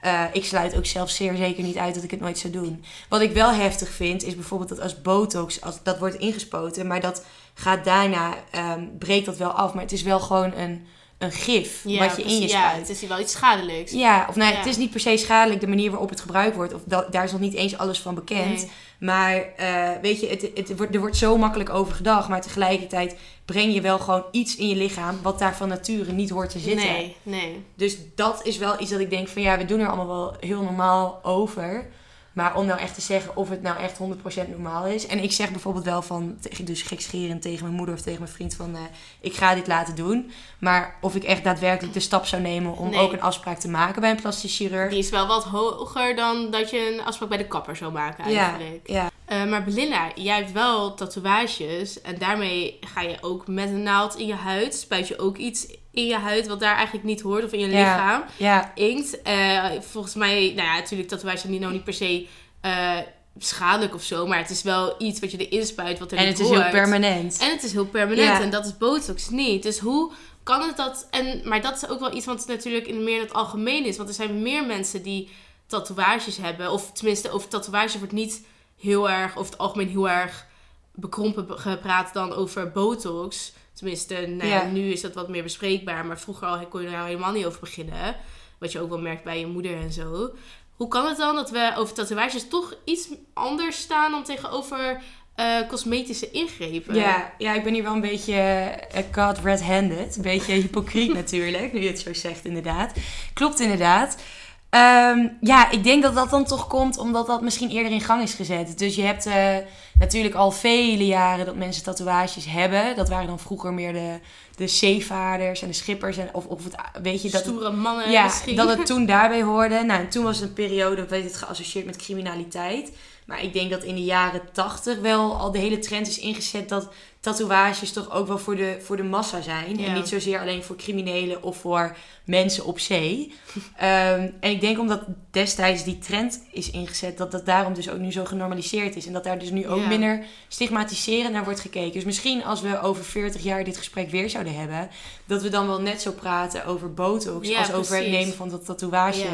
Eh, ik sluit ook zelf zeer zeker niet uit dat ik het nooit zou doen. Wat ik wel heftig vind, is bijvoorbeeld dat als botox, dat wordt ingespoten, maar dat gaat daarna, ehm, breekt dat wel af. Maar het is wel gewoon een, een gif Ja, wat je in je spuit. Ja, het is wel iets schadelijks. Ja, of nou, Ja. het is niet per se schadelijk de manier waarop het gebruikt wordt. Of da- daar is nog niet eens alles van bekend. Nee. Maar eh, weet je, het, het, wordt, er wordt zo makkelijk over gedacht. Maar tegelijkertijd breng je wel gewoon iets in je lichaam wat daar van nature niet hoort te zitten. Nee, nee. Dus dat is wel iets dat ik denk van ja, we doen er allemaal wel heel normaal over. Maar om nou echt te zeggen of het nou echt 100% normaal is. En ik zeg bijvoorbeeld wel van, dus gekscherend tegen mijn moeder of tegen mijn vriend van... eh, ik ga dit laten doen. Maar of ik echt daadwerkelijk de stap zou nemen om Nee. ook een afspraak te maken bij een plastisch chirurg. Die is wel wat hoger dan dat je een afspraak bij de kapper zou maken ja, eigenlijk. ja, Eh, maar Belinda, jij hebt wel tatoeages. En daarmee ga je ook met een naald in je huid. Spuit je ook iets in je huid wat daar eigenlijk niet hoort. Of in je lichaam. ja, Inkt. Eh, volgens mij, nou ja, natuurlijk tatoeages zijn niet, nou niet per se eh, schadelijk of zo. Maar het is wel iets wat je erin spuit wat er en niet het is heel hoort. permanent. En het is heel permanent. Ja. En dat is botox niet. Dus hoe kan het dat... En, maar dat is ook wel iets wat natuurlijk in meer het algemeen is. Want er zijn meer mensen die tatoeages hebben. Of tenminste, over tatoeages wordt niet heel erg... Over het algemeen heel erg bekrompen be- gepraat dan over botox. Tenminste, nou ja, nu is dat wat meer bespreekbaar. Maar vroeger al kon je er helemaal niet over beginnen. Wat je ook wel merkt bij je moeder en zo. Hoe kan het dan dat we over tatoeages toch iets anders staan dan tegenover eh, cosmetische ingrepen? Ja, ja, ik ben hier wel een beetje uh, caught red-handed. Een beetje hypocriet [laughs] natuurlijk, nu je het zo zegt inderdaad. Klopt inderdaad. Ehm, ja, ik denk dat dat dan toch komt omdat dat misschien eerder in gang is gezet. Dus je hebt eh, natuurlijk al vele jaren dat mensen tatoeages hebben. Dat waren dan vroeger meer de, de zeevaarders en de schippers. En, of, of het, weet je, dat, Stoere mannen ja, misschien. dat het toen [laughs] daarbij hoorde. Nou, en toen was het een periode, weet het, geassocieerd met criminaliteit. Maar ik denk dat in de jaren tachtig wel al de hele trend is ingezet dat tatoeages toch ook wel voor de, voor de massa zijn. Ja. En niet zozeer alleen voor criminelen of voor mensen op zee. [laughs] Ehm, en ik denk omdat destijds die trend is ingezet, dat dat daarom dus ook nu zo genormaliseerd is. En dat daar dus nu ook Ja. minder stigmatiserend naar wordt gekeken. Dus misschien als we over 40 jaar dit gesprek weer zouden hebben, dat we dan wel net zo praten over botox Ja, als over het nemen van dat tatoeage.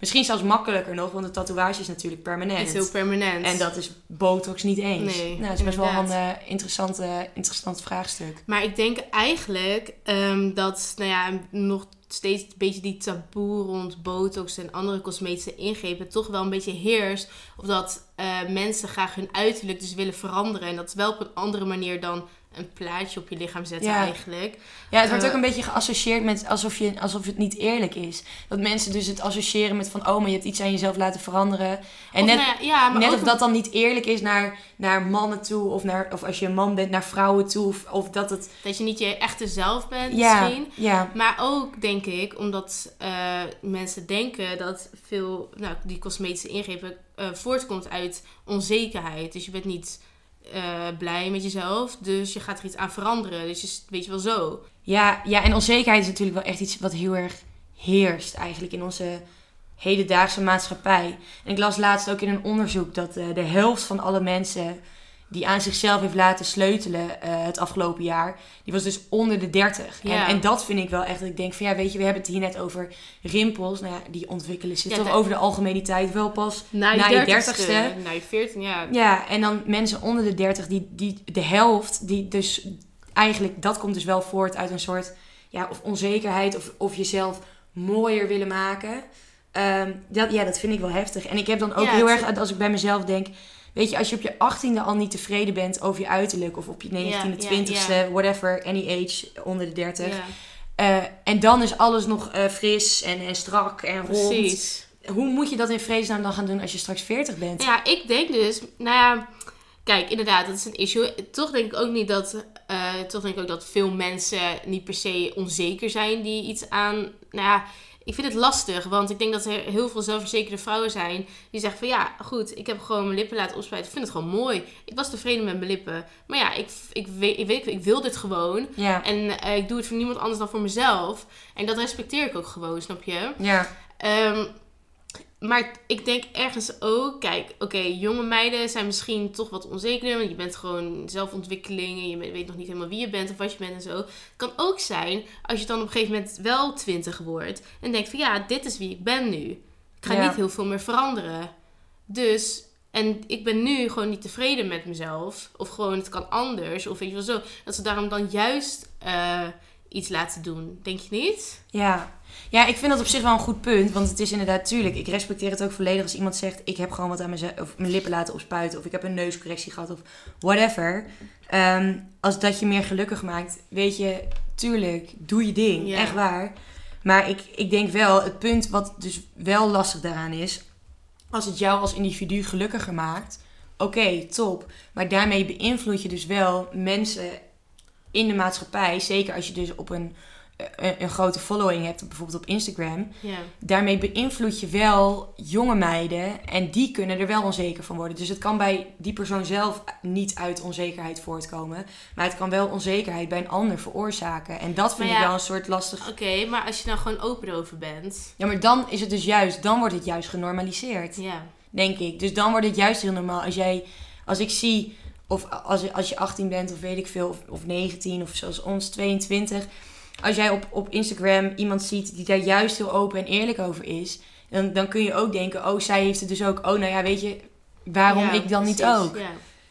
Misschien zelfs makkelijker nog, want een tatoeage is natuurlijk permanent. Het is heel permanent. En dat is botox niet eens. Nee, nou, het is best wel een eh, interessante, interessant vraagstuk. Maar ik denk eigenlijk ehm, dat, nou ja, nog steeds een beetje die taboe rond botox en andere cosmetische ingrepen toch wel een beetje heerst. Of dat eh, mensen graag hun uiterlijk dus willen veranderen. En dat is wel op een andere manier dan een plaatje op je lichaam zetten Ja. eigenlijk. Ja, het wordt Eh, ook een beetje geassocieerd met alsof, je, alsof het niet eerlijk is. Dat mensen dus het associëren met van, oh, maar je hebt iets aan jezelf laten veranderen. En Of net, nou ja, net of dat dan niet eerlijk is naar, naar mannen toe, of, naar, of als je een man bent, naar vrouwen toe. Of, of dat het. dat je niet je echte zelf bent Ja, misschien. ja, Maar ook denk ik, omdat eh, mensen denken dat veel, nou, die cosmetische ingrepen eh, voortkomt uit onzekerheid. Dus je bent niet eh, blij met jezelf, dus je gaat er iets aan veranderen. Dus je, weet je wel zo. ja, ja, en onzekerheid is natuurlijk wel echt iets wat heel erg heerst eigenlijk in onze hedendaagse maatschappij. En ik las laatst ook in een onderzoek dat eh, de helft van alle mensen die aan zichzelf heeft laten sleutelen eh, het afgelopen jaar, die was dus onder de 30. Ja. En, en dat vind ik wel echt dat ik denk van ja, weet je, we hebben het hier net over rimpels. Nou ja, die ontwikkelen zich Ja, toch de- over de algemeniteit wel pas. Na je, Na je dertigste, dertigste. Na je veertien, ja. Ja, en dan mensen onder de 30, die, die de helft, die dus eigenlijk, dat komt dus wel voort uit een soort ja, of onzekerheid of, of jezelf mooier willen maken. Ehm, dat, ja, dat vind ik wel heftig. En ik heb dan ook Ja, heel erg, als ik bij mezelf denk, weet je, als je op je achttiende al niet tevreden bent over je uiterlijk, of op je 19e, ja, 20e, whatever, any age, onder de 30. Ja, eh, en dan is alles nog eh, fris en, en strak en rond. precies. Hoe moet je dat in vredesnaam dan gaan doen als je straks 40 bent? Ja, ik denk dus, nou ja, kijk, inderdaad, dat is een issue. Toch denk ik ook niet dat, eh, toch denk ik ook dat veel mensen niet per se onzeker zijn die iets aan, nou ja, ik vind het lastig, want ik denk dat er heel veel zelfverzekerde vrouwen zijn die zeggen van ja, goed, ik heb gewoon mijn lippen laten opspuiten. Ik vind het gewoon mooi. Ik was tevreden met mijn lippen. Maar ja, ik, ik, weet, ik, weet, ik wil dit gewoon. Ja, En eh, ik doe het voor niemand anders dan voor mezelf. En dat respecteer ik ook gewoon, snap je? ja, Ehm, maar ik denk ergens ook, kijk, oké, jonge meiden zijn misschien toch wat onzekerder, want je bent gewoon zelfontwikkeling en je weet- nog niet helemaal wie je bent of wat je bent en zo. Het kan ook zijn als je dan op een gegeven moment wel twintig wordt en denkt van ja, dit is wie ik ben nu. Ik ga Ja. niet heel veel meer veranderen. Dus, en ik ben nu gewoon niet tevreden met mezelf. Of gewoon het kan anders. Of weet je wel zo. Dat ze daarom dan juist eh, iets laten doen. Denk je niet? Ja. ja, ik vind dat op zich wel een goed punt. Want het is inderdaad, tuurlijk, ik respecteer het ook volledig als iemand zegt... ik heb gewoon wat aan mezelf, of mijn lippen laten opspuiten... of ik heb een neuscorrectie gehad of whatever. Ehm, als dat je meer gelukkig maakt, weet je, tuurlijk, doe je ding. Ja. Echt waar. Maar ik, ik denk wel, het punt wat dus wel lastig daaraan is... als het jou als individu gelukkiger maakt... oké, top. Maar daarmee beïnvloed je dus wel mensen in de maatschappij... zeker als je dus op een een, een grote following hebt, bijvoorbeeld op Instagram, Ja. daarmee beïnvloed je wel jonge meiden en die kunnen er wel onzeker van worden. Dus het kan bij die persoon zelf niet uit onzekerheid voortkomen, maar het kan wel onzekerheid bij een ander veroorzaken. En dat vind ik wel een soort lastig. Oké, maar als je nou gewoon open erover bent. Ja, maar dan is het dus juist, dan wordt het juist genormaliseerd, Ja. denk ik. Dus dan wordt het juist heel normaal als jij, als ik zie, of als, je- als je 18 bent of weet ik veel, of, of 19 of zoals ons 22. Als jij op, op Instagram iemand ziet die daar juist heel open en eerlijk over is, dan, dan kun je ook denken, oh, zij heeft het dus ook. Oh, nou ja, weet je, waarom Ja, ik dan niet ook? Ja.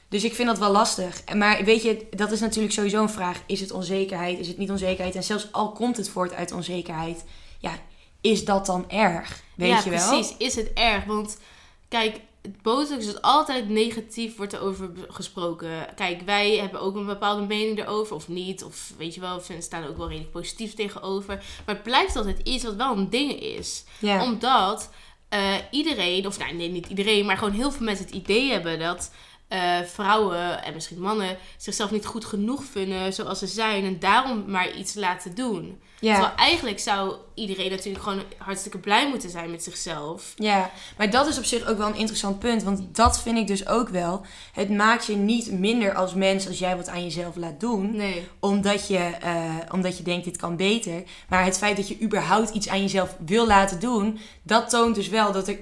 Dus ik vind dat wel lastig. Maar weet je, dat is natuurlijk sowieso een vraag. Is het onzekerheid? Is het niet onzekerheid? En zelfs al komt het voort uit onzekerheid, ja, is dat dan erg? Weet ja, je wel? precies. Is het erg? Want kijk, het botox is altijd negatief wordt erover gesproken. Kijk, wij hebben ook een bepaalde mening erover, of niet. Of weet je wel, we staan er ook wel redelijk positief tegenover. Maar het blijft altijd iets wat wel een ding is. Omdat eh, iedereen, of nou, nee, niet iedereen, maar gewoon heel veel mensen het idee hebben dat eh, vrouwen en misschien mannen zichzelf niet goed genoeg vinden zoals ze zijn. En daarom maar iets laten doen. ja. Terwijl eigenlijk zou iedereen natuurlijk gewoon hartstikke blij moeten zijn met zichzelf. Ja, maar dat is op zich ook wel een interessant punt. Want dat vind ik dus ook wel. Het maakt je niet minder als mens als jij wat aan jezelf laat doen. Nee. Omdat je, eh, omdat je denkt, dit kan beter. Maar het feit dat je überhaupt iets aan jezelf wil laten doen... dat toont dus wel dat er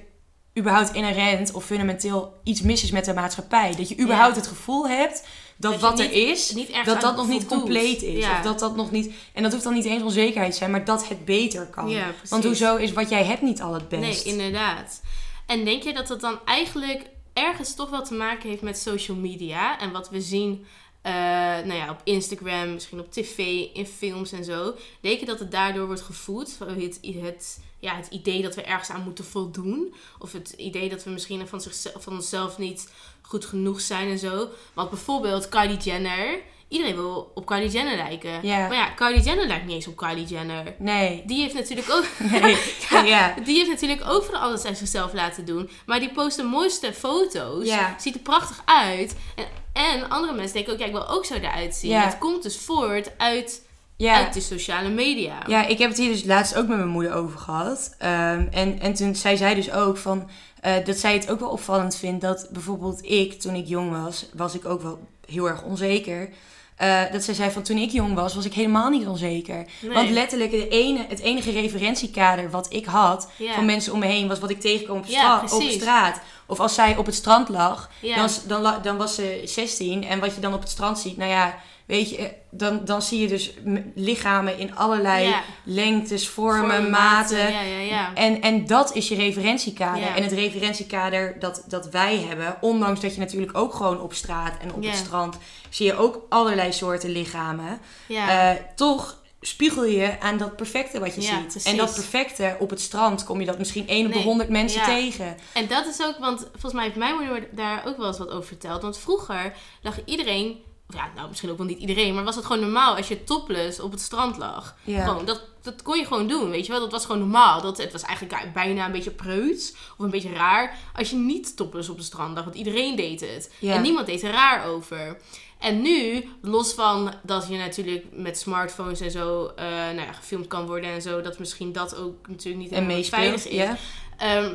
überhaupt inherent of fundamenteel iets mis is met de maatschappij. Dat je überhaupt Ja. het gevoel hebt dat, wat er is... Dat dat nog niet compleet is. Ja. Of dat dat nog niet... En dat hoeft dan niet eens onzekerheid te zijn, maar dat het beter kan. Ja. Want hoezo is wat jij hebt niet al het Nee, best? inderdaad. En denk je dat dat dan eigenlijk ergens toch wel te maken heeft met social media en wat we zien, eh, nou ja, op Instagram, misschien op tv, in films en zo? Denk je dat het daardoor wordt gevoed? Het, het, ja, het idee dat we ergens aan moeten voldoen? Of het idee dat we misschien van, zichzelf, van onszelf niet goed genoeg zijn en zo? Want bijvoorbeeld Kylie Jenner iedereen wil op Kylie Jenner lijken. Maar ja, Kylie Jenner lijkt niet eens op Kylie Jenner. Nee. Die heeft natuurlijk ook... [laughs] Nee. [laughs] ja. Die heeft natuurlijk ook van alles aan zichzelf laten doen. Maar die post de mooiste foto's. Ziet er prachtig uit. En, en andere mensen denken ook, ja, ik wil ook zo eruit zien. Het komt dus voort uit, Ja. uit de sociale media. Ja, ik heb het hier dus laatst ook met mijn moeder over gehad. Ehm, en, en toen zei zij dus ook van, eh, dat zij het ook wel opvallend vindt dat bijvoorbeeld ik, toen ik jong was, was ik ook wel heel erg onzeker. Eh, dat zij zei van toen ik jong was, was ik helemaal niet onzeker. Nee. Want letterlijk de ene, het enige referentiekader wat ik had Ja. van mensen om me heen was wat ik tegenkwam op, Ja, op straat. Of als zij op het strand lag, Ja. dan, dan, dan was ze 16. En wat je dan op het strand ziet, nou ja, weet je, dan, dan zie je dus lichamen in allerlei Ja. lengtes, vormen, Vormen, maten. Ja, ja, ja. En, en dat is je referentiekader. En het referentiekader dat, dat wij hebben, ondanks dat je natuurlijk ook gewoon op straat en op het strand zie je ook allerlei soorten lichamen. Eh, toch spiegel je aan dat perfecte wat je Ja, ziet. precies. En dat perfecte op het strand kom je dat misschien één op de Nee, honderd mensen ja. tegen. En dat is ook, want volgens mij heeft mijn moeder daar ook wel eens wat over verteld. Want vroeger lag iedereen, ja, nou misschien ook wel niet iedereen, maar was het gewoon normaal als je topless op het strand lag. Ja. Gewoon, dat, dat kon je gewoon doen, weet je wel. Dat was gewoon normaal. Dat, het was eigenlijk bijna een beetje preuts of een beetje raar als je niet topless op het strand lag. Want iedereen deed het. Ja. En niemand deed er raar over. En nu, los van dat je natuurlijk met smartphones en zo eh, nou ja, gefilmd kan worden en zo, dat misschien dat ook natuurlijk niet helemaal veilig is. Ehm,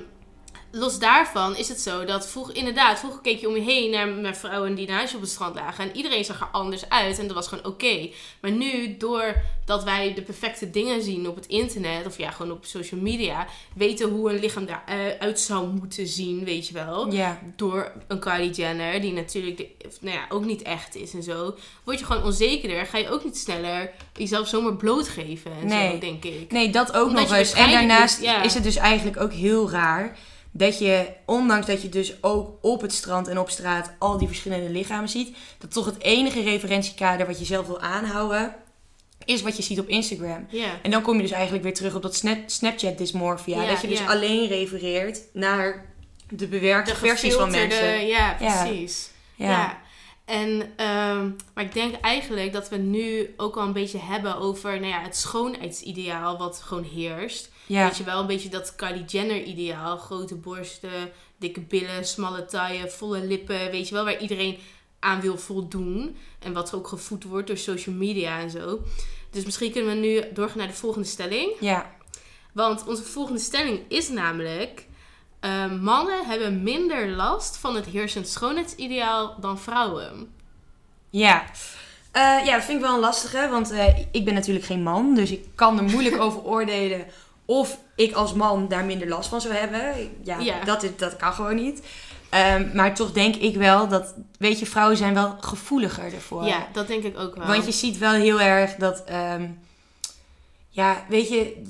los daarvan is het zo dat vroeger, inderdaad, vroeger keek je om je heen naar, naar vrouwen die naast je op het strand lagen. En iedereen zag er anders uit en dat was gewoon oké. Maar nu, doordat wij de perfecte dingen zien op het internet, of ja, gewoon op social media, weten hoe een lichaam eruit zou moeten zien, weet je wel. Ja. Door een Kylie Jenner, die natuurlijk de- nou ja, ook niet echt is en zo. Word je gewoon onzekerder, ga je ook niet sneller jezelf zomaar blootgeven en Nee. zo, denk ik. Nee, dat ook Omdat nog eens. En daarnaast ja. is het dus eigenlijk ook heel raar dat je, ondanks dat je dus ook op het strand en op straat al die verschillende lichamen ziet, dat toch het enige referentiekader wat je zelf wil aanhouden, is wat je ziet op Instagram. Ja. En dan kom je dus eigenlijk weer terug op dat snap, Snapchat dysmorphia. Dat je dus alleen refereert naar de bewerkte de versies van mensen. Ja, precies. Ja. Ja. En, ehm, maar ik denk eigenlijk dat we nu ook wel een beetje hebben over nou ja, het schoonheidsideaal wat gewoon heerst. Ja. Weet je wel, een beetje dat Kylie Jenner ideaal. Grote borsten, dikke billen, smalle taille, volle lippen. Weet je wel, waar iedereen aan wil voldoen. En wat ook gevoed wordt door social media en zo. Dus misschien kunnen we nu doorgaan naar de volgende stelling. ja. Want onze volgende stelling is namelijk... eh, mannen hebben minder last van het heersend schoonheidsideaal dan vrouwen. Ja. Eh, ja, dat vind ik wel een lastige, want eh, ik ben natuurlijk geen man, dus ik kan er moeilijk over oordelen of ik als man daar minder last van zou hebben. Ja, Ja. Dat, is, dat kan gewoon niet. Ehm, maar toch denk ik wel dat, weet je, vrouwen zijn wel gevoeliger ervoor. Ja, dat denk ik ook wel. Want je ziet wel heel erg dat, ehm, ja, weet je,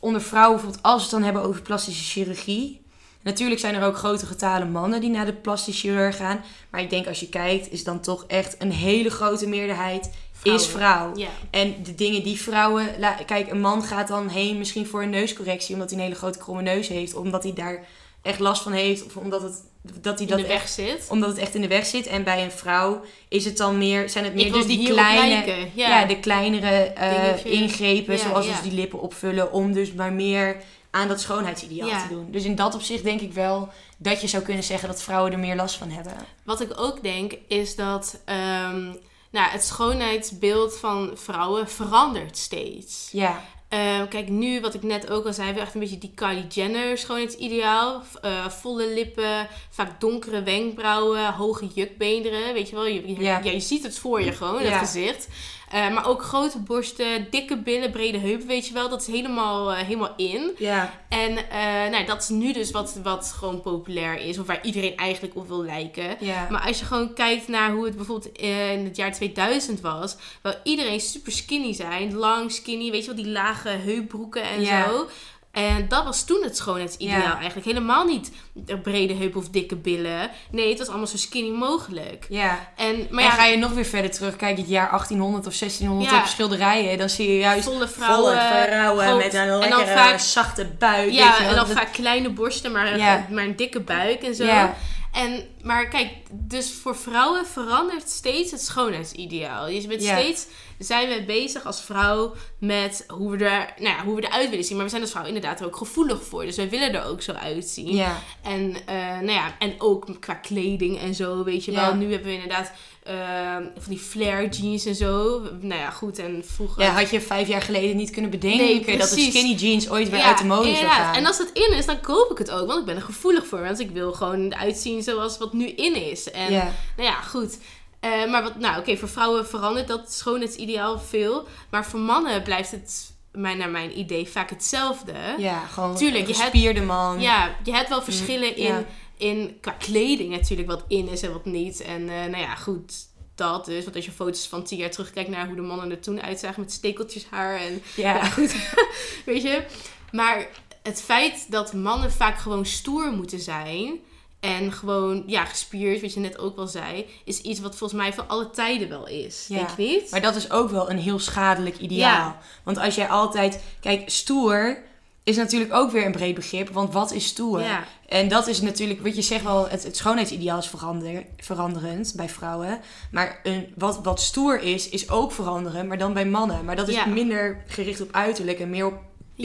onder vrouwen bijvoorbeeld, als we het dan hebben over plastische chirurgie. Natuurlijk zijn er ook grote getalen mannen die naar de plastisch chirurg gaan. Maar ik denk als je kijkt, is dan toch echt een hele grote meerderheid is vrouw. Ja, En de dingen die vrouwen... Kijk, een man gaat dan heen misschien voor een neuscorrectie... omdat hij een hele grote kromme neus heeft. Omdat hij daar echt last van heeft. Of omdat, het, dat hij in dat de weg echt, zit. omdat het echt in de weg zit. En bij een vrouw is het dan meer... Zijn het meer dus die kleine... Ja. Ja, de kleinere eh, ingrepen, Ja, zoals dus die lippen opvullen, om dus maar meer aan dat schoonheidsideaal Ja. te doen. Dus in dat opzicht denk ik wel dat je zou kunnen zeggen dat vrouwen er meer last van hebben. Wat ik ook denk is dat ehm, nou, het schoonheidsbeeld van vrouwen verandert steeds. Ja, Ehm, kijk, nu wat ik net ook al zei, we echt een beetje die Kylie Jenner schoonheidsideaal. Eh, volle lippen, vaak donkere wenkbrauwen, hoge jukbeenderen. Weet je wel, je, je, Ja. ja, je ziet het voor je gewoon, Ja. het gezicht. Eh, maar ook grote borsten, dikke billen, brede heupen, weet je wel. Dat is helemaal, eh, helemaal in. ja, En eh, nou, dat is nu dus wat, wat gewoon populair is. Of waar iedereen eigenlijk op wil lijken. ja. Maar als je gewoon kijkt naar hoe het bijvoorbeeld in het jaar 2000 was. Waar iedereen super skinny zijn. Lang, skinny, weet je wel, die lage heupbroeken en Ja. zo. En dat was toen het schoonheidsideaal Ja. eigenlijk. Helemaal niet de brede heupen of dikke billen. Nee, het was allemaal zo skinny mogelijk. ja. En, maar ja, ga je nog weer verder terug, kijk het jaar 1800 of 1600 Ja. op schilderijen, dan zie je juist volle vrouwen. volle vrouwen groot- met een en dan lekkere vaak- zachte buik. Ja, en dan vaak kleine borsten, maar, maar een dikke buik en zo. Ja. En, maar kijk, dus voor vrouwen verandert steeds het schoonheidsideaal. Je bent steeds, zijn we bezig als vrouw met hoe we, er, nou ja, hoe we eruit willen zien. Maar we zijn als vrouw inderdaad er ook gevoelig voor. Dus wij willen er ook zo uitzien. En, eh, nou ja, en ook qua kleding en zo, weet je wel. Nu hebben we inderdaad eh, van die flare jeans en zo. Nou ja, goed. En vroeger... ja, had je vijf jaar geleden niet kunnen bedenken Nee, dat de skinny jeans ooit weer Ja, uit de mode zou gaan. En als het in is, dan koop ik het ook. Want ik ben er gevoelig voor. Want ik wil gewoon uitzien zoals wat nu in is. En nou ja, goed. Eh, maar wat, nou oké, voor vrouwen verandert dat schoonheidsideaal veel. Maar voor mannen blijft het, mijn, naar mijn idee, vaak hetzelfde. ja, gewoon Tuurlijk, een je hebt- gespierde man. Ja, je hebt wel verschillen in, Mm, ja. in qua kleding natuurlijk, wat in is en wat niet. En eh, nou ja, goed, dat dus. Want als je foto's van tien jaar terugkijkt naar hoe de mannen er toen uitzagen met stekeltjes haar en Ja. ja, goed. [laughs] Weet je? Maar het feit dat mannen vaak gewoon stoer moeten zijn. En gewoon, ja, gespierd, wat je net ook wel zei. Is iets wat volgens mij van alle tijden wel is. Ja. Denk je niet? Maar dat is ook wel een heel schadelijk ideaal. Ja. Want als jij altijd... Kijk, stoer is natuurlijk ook weer een breed begrip. Want wat is stoer? Ja. En dat is natuurlijk, wat je zegt wel, het, het schoonheidsideaal is verander, veranderend bij vrouwen. Maar een, wat, wat stoer is, is ook veranderen, maar dan bij mannen. Maar dat is minder gericht op uiterlijk en meer op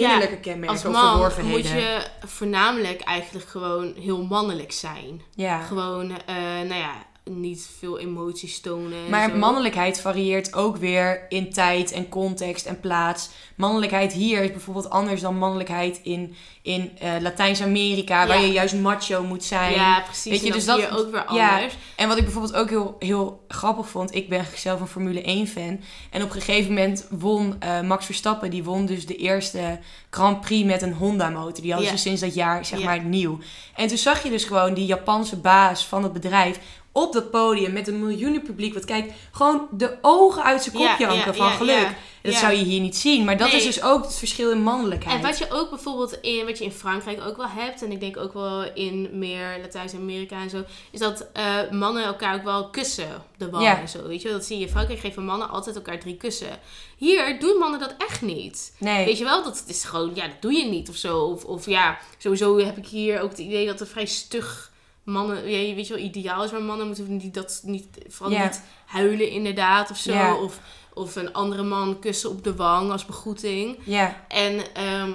innerlijke Als kenmerken of man verworvenheden. moet je voornamelijk eigenlijk gewoon heel mannelijk zijn. Ja. Gewoon, eh, nou ja, niet veel emoties tonen. en Maar zo. mannelijkheid varieert ook weer in tijd en context en plaats. Mannelijkheid hier is bijvoorbeeld anders dan mannelijkheid in, in eh, Latijns-Amerika, waar Ja. je juist macho moet zijn. Ja, precies. Weet je, dus dat je ook weer ja. anders. En wat ik bijvoorbeeld ook heel, heel grappig vond, ik ben zelf een Formule 1 fan. En op een gegeven moment won eh, Max Verstappen, die won dus de eerste Grand Prix met een Honda motor. Die hadden Ja. ze sinds dat jaar, zeg Ja. maar, nieuw. En toen zag je dus gewoon die Japanse baas van het bedrijf op dat podium met een miljoenen publiek wat kijkt, gewoon de ogen uit zijn kop Ja, janken ja, van ja, geluk. Dat zou je hier niet zien, maar dat Nee. is dus ook het verschil in mannelijkheid. En wat je ook bijvoorbeeld in, wat je in Frankrijk ook wel hebt, en ik denk ook wel in meer Latijns-Amerika en zo, is dat eh, mannen elkaar ook wel kussen de wang Ja. en zo. Weet je, wel? dat zie je in Frankrijk geven mannen altijd elkaar drie kussen. Hier doen mannen dat echt niet. nee. Weet je wel, dat is gewoon, ja, dat doe je niet of zo. Of, of ja, sowieso heb ik hier ook het idee dat er vrij stug mannen, ja, je weet je wel, ideaal is, maar mannen moeten niet dat niet, vooral niet huilen inderdaad of zo. Of, of een andere man kussen op de wang als begroeting. Ja, En, ehm,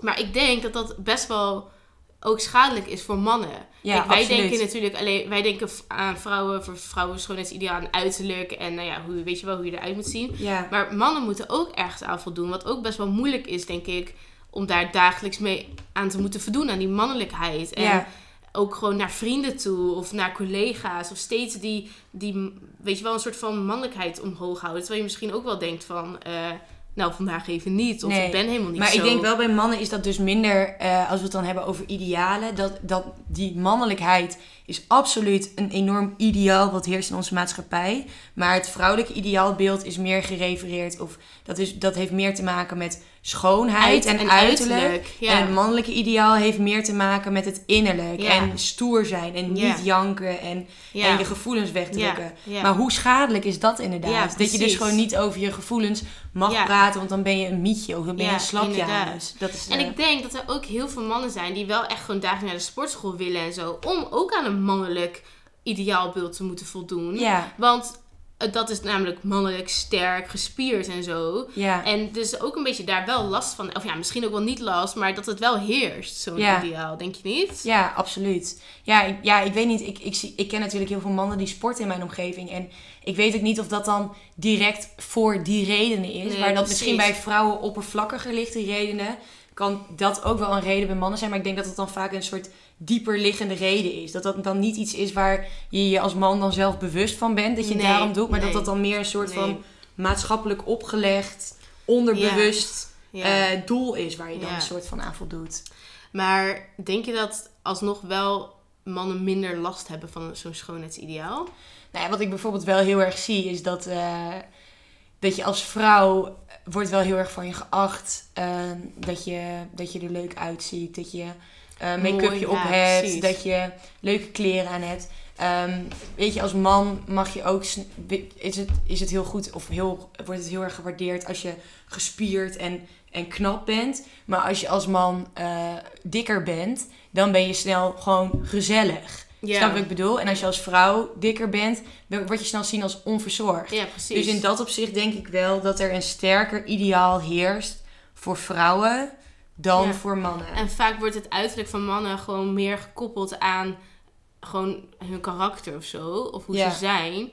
maar ik denk dat dat best wel ook schadelijk is voor mannen. ja Kijk, wij absoluut. denken natuurlijk alleen, wij denken aan vrouwen, voor vrouwen schoonheidsideaal, aan uiterlijk en nou ja, hoe, weet je wel hoe je eruit moet zien. Ja. Maar mannen moeten ook ergens aan voldoen, wat ook best wel moeilijk is, denk ik, om daar dagelijks mee aan te moeten voldoen, aan die mannelijkheid. En Ja. Ook gewoon naar vrienden toe of naar collega's of steeds die, die, weet je wel, een soort van mannelijkheid omhoog houden. Terwijl je misschien ook wel denkt van, eh, nou vandaag even niet, of Nee, ik ben helemaal niet Maar zo. ik denk wel bij mannen is dat dus minder, eh, als we het dan hebben over idealen, dat, dat die mannelijkheid is absoluut een enorm ideaal wat heerst in onze maatschappij. Maar het vrouwelijke ideaalbeeld is meer gerefereerd of dat, is, dat heeft meer te maken met schoonheid Uit- en, uiterlijk. ja. En het mannelijke ideaal heeft meer te maken met het innerlijk. Ja. En stoer zijn en niet Ja. janken en, en je gevoelens wegdrukken. Maar hoe schadelijk is dat inderdaad? Dat je dus gewoon niet over je gevoelens mag praten, want dan ben je een mietje of dan ben je Ja, een slapje. Dat is, En eh, ik denk dat er ook heel veel mannen zijn die wel echt gewoon dagelijks naar de sportschool willen en zo. Om ook aan een mannelijk ideaalbeeld te moeten voldoen. Want dat is namelijk mannelijk, sterk, gespierd en zo. ja, En dus ook een beetje daar wel last van. Of ja, misschien ook wel niet last, maar dat het wel heerst, zo'n Ja. ideaal. Denk je niet? ja, absoluut. Ja, ik, ja, ik weet niet. Ik, ik, zie, ik ken natuurlijk heel veel mannen die sporten in mijn omgeving. En ik weet ook niet of dat dan direct voor die redenen is. Nee, waar dat precies. misschien bij vrouwen oppervlakkiger ligt, die redenen. Kan dat ook wel een reden bij mannen zijn. Maar ik denk dat het dan vaak een soort dieper liggende reden is. Dat dat dan niet iets is waar je je als man dan zelf bewust van bent. Dat je Nee, daarom doet. Maar nee. dat dat dan meer een soort Nee. van maatschappelijk opgelegd, onderbewust Ja. eh, doel is. Waar je dan Ja. een soort van aan voldoet. Maar denk je dat alsnog wel mannen minder last hebben van zo'n schoonheidsideaal? Nou ja, wat ik bijvoorbeeld wel heel erg zie is dat, eh, dat je als vrouw wordt wel heel erg van je geacht. eh, dat, je, dat je er leuk uitziet. Dat je eh make-upje op hebt. precies. Dat je leuke kleren aan hebt. Ehm, weet je, als man mag je ook... Is het, is het heel goed of heel, wordt het heel erg gewaardeerd als je gespierd en, en knap bent. Maar als je als man eh, dikker bent, dan ben je snel gewoon gezellig. Ja. Snap wat ik bedoel? En als je als vrouw dikker bent, dan word je snel gezien als onverzorgd. Ja, precies. Dus in dat opzicht denk ik wel dat er een sterker ideaal heerst voor vrouwen dan Ja. voor mannen. En vaak wordt het uiterlijk van mannen gewoon meer gekoppeld aan gewoon hun karakter of zo. Of hoe Ja. ze zijn.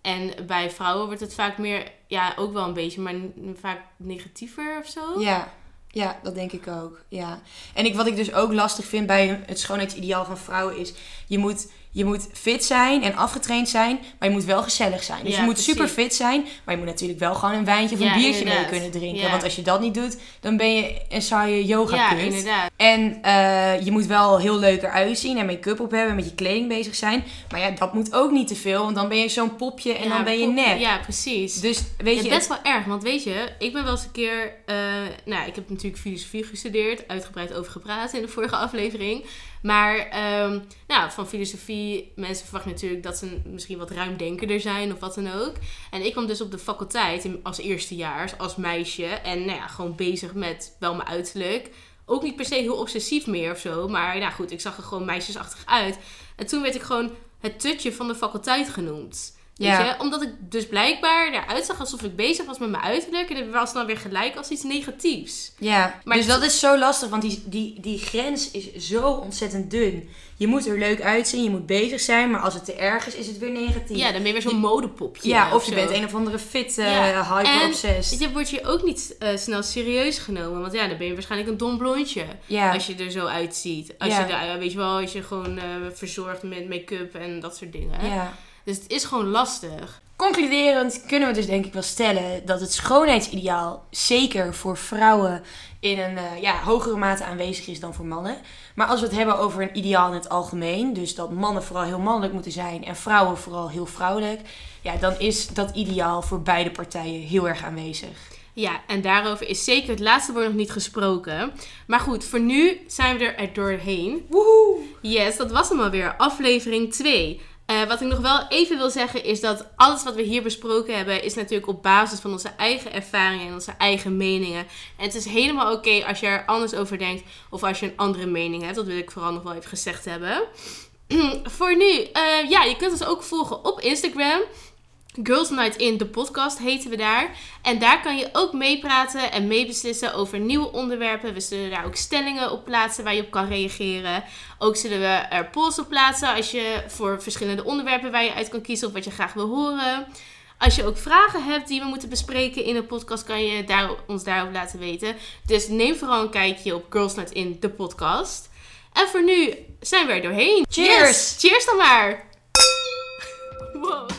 En bij vrouwen wordt het vaak meer, ja, ook wel een beetje, maar vaak negatiever of zo. Ja, ja, dat denk ik ook. Ja. En ik, wat ik dus ook lastig vind bij het schoonheidsideaal van vrouwen is... je moet, je moet fit zijn en afgetraind zijn, maar je moet wel gezellig zijn. Dus Ja, je moet precies. super fit zijn, maar je moet natuurlijk wel gewoon een wijntje of een Ja, biertje inderdaad. mee kunnen drinken. Ja. Want als je dat niet doet, dan ben je een saaie yoga Ja, inderdaad. En eh, je moet wel heel leuk eruit zien en make-up op hebben en met je kleding bezig zijn. Maar ja, dat moet ook niet te veel, want dan ben je zo'n popje en dan ben je nep. Ja, precies. Dus weet je, best wel erg, want weet je, ik ben wel eens een keer, eh, nou, ik heb natuurlijk filosofie gestudeerd, uitgebreid over gepraat in de vorige aflevering. Maar, ehm, nou, van filosofie, mensen verwachten natuurlijk dat ze misschien wat ruimdenkerder zijn of wat dan ook. En ik kwam dus op de faculteit als eerstejaars, als meisje, en nou ja, gewoon bezig met wel mijn uiterlijk. Ook niet per se heel obsessief meer of zo, maar nou goed, ik zag er gewoon meisjesachtig uit. En toen werd ik gewoon het tutje van de faculteit genoemd. Weet Ja. je? Omdat ik dus blijkbaar eruit zag alsof ik bezig was met mijn uiterlijk. En dat was dan weer gelijk als iets negatiefs. Ja, Maar dus dat is zo lastig, want die, die, die grens is zo ontzettend dun. Je moet er leuk uitzien, je moet bezig zijn, maar als het te erg is, is het weer negatief. Ja, dan ben je weer zo'n modepopje. Ja, of je bent een of andere fit, uh, Ja. hyper-obsessed. Je wordt je ook niet eh, snel serieus genomen. Want ja, dan ben je waarschijnlijk een dom blondje. Ja, Als je er zo uitziet. Als Ja. je, weet je wel, als je gewoon eh, verzorgd met make-up en dat soort dingen. ja. Dus het is gewoon lastig. Concluderend kunnen we dus denk ik wel stellen dat het schoonheidsideaal zeker voor vrouwen in een eh, ja, hogere mate aanwezig is dan voor mannen. Maar als we het hebben over een ideaal in het algemeen, dus dat mannen vooral heel mannelijk moeten zijn en vrouwen vooral heel vrouwelijk, ja, dan is dat ideaal voor beide partijen heel erg aanwezig. Ja, en daarover is zeker het laatste woord nog niet gesproken. Maar goed, voor nu zijn we er doorheen. Woehoe! Yes, dat was hem alweer. Aflevering 2. Eh, wat ik nog wel even wil zeggen is dat alles wat we hier besproken hebben is natuurlijk op basis van onze eigen ervaringen en onze eigen meningen. En het is helemaal oké als je er anders over denkt of als je een andere mening hebt. Dat wil ik vooral nog wel even gezegd hebben. [clears throat] Voor nu, eh, ja, je kunt ons ook volgen op Instagram. Girls Night In, de podcast heten we daar. En daar kan je ook meepraten en meebeslissen over nieuwe onderwerpen. We zullen daar ook stellingen op plaatsen waar je op kan reageren. Ook zullen we er polls op plaatsen als je voor verschillende onderwerpen waar je uit kan kiezen of wat je graag wil horen. Als je ook vragen hebt die we moeten bespreken in de podcast, kan je daar, ons daarop laten weten. Dus neem vooral een kijkje op Girls Night In, de podcast. En voor nu zijn we er doorheen. Cheers! Yes, cheers dan maar! [laughs] Wow.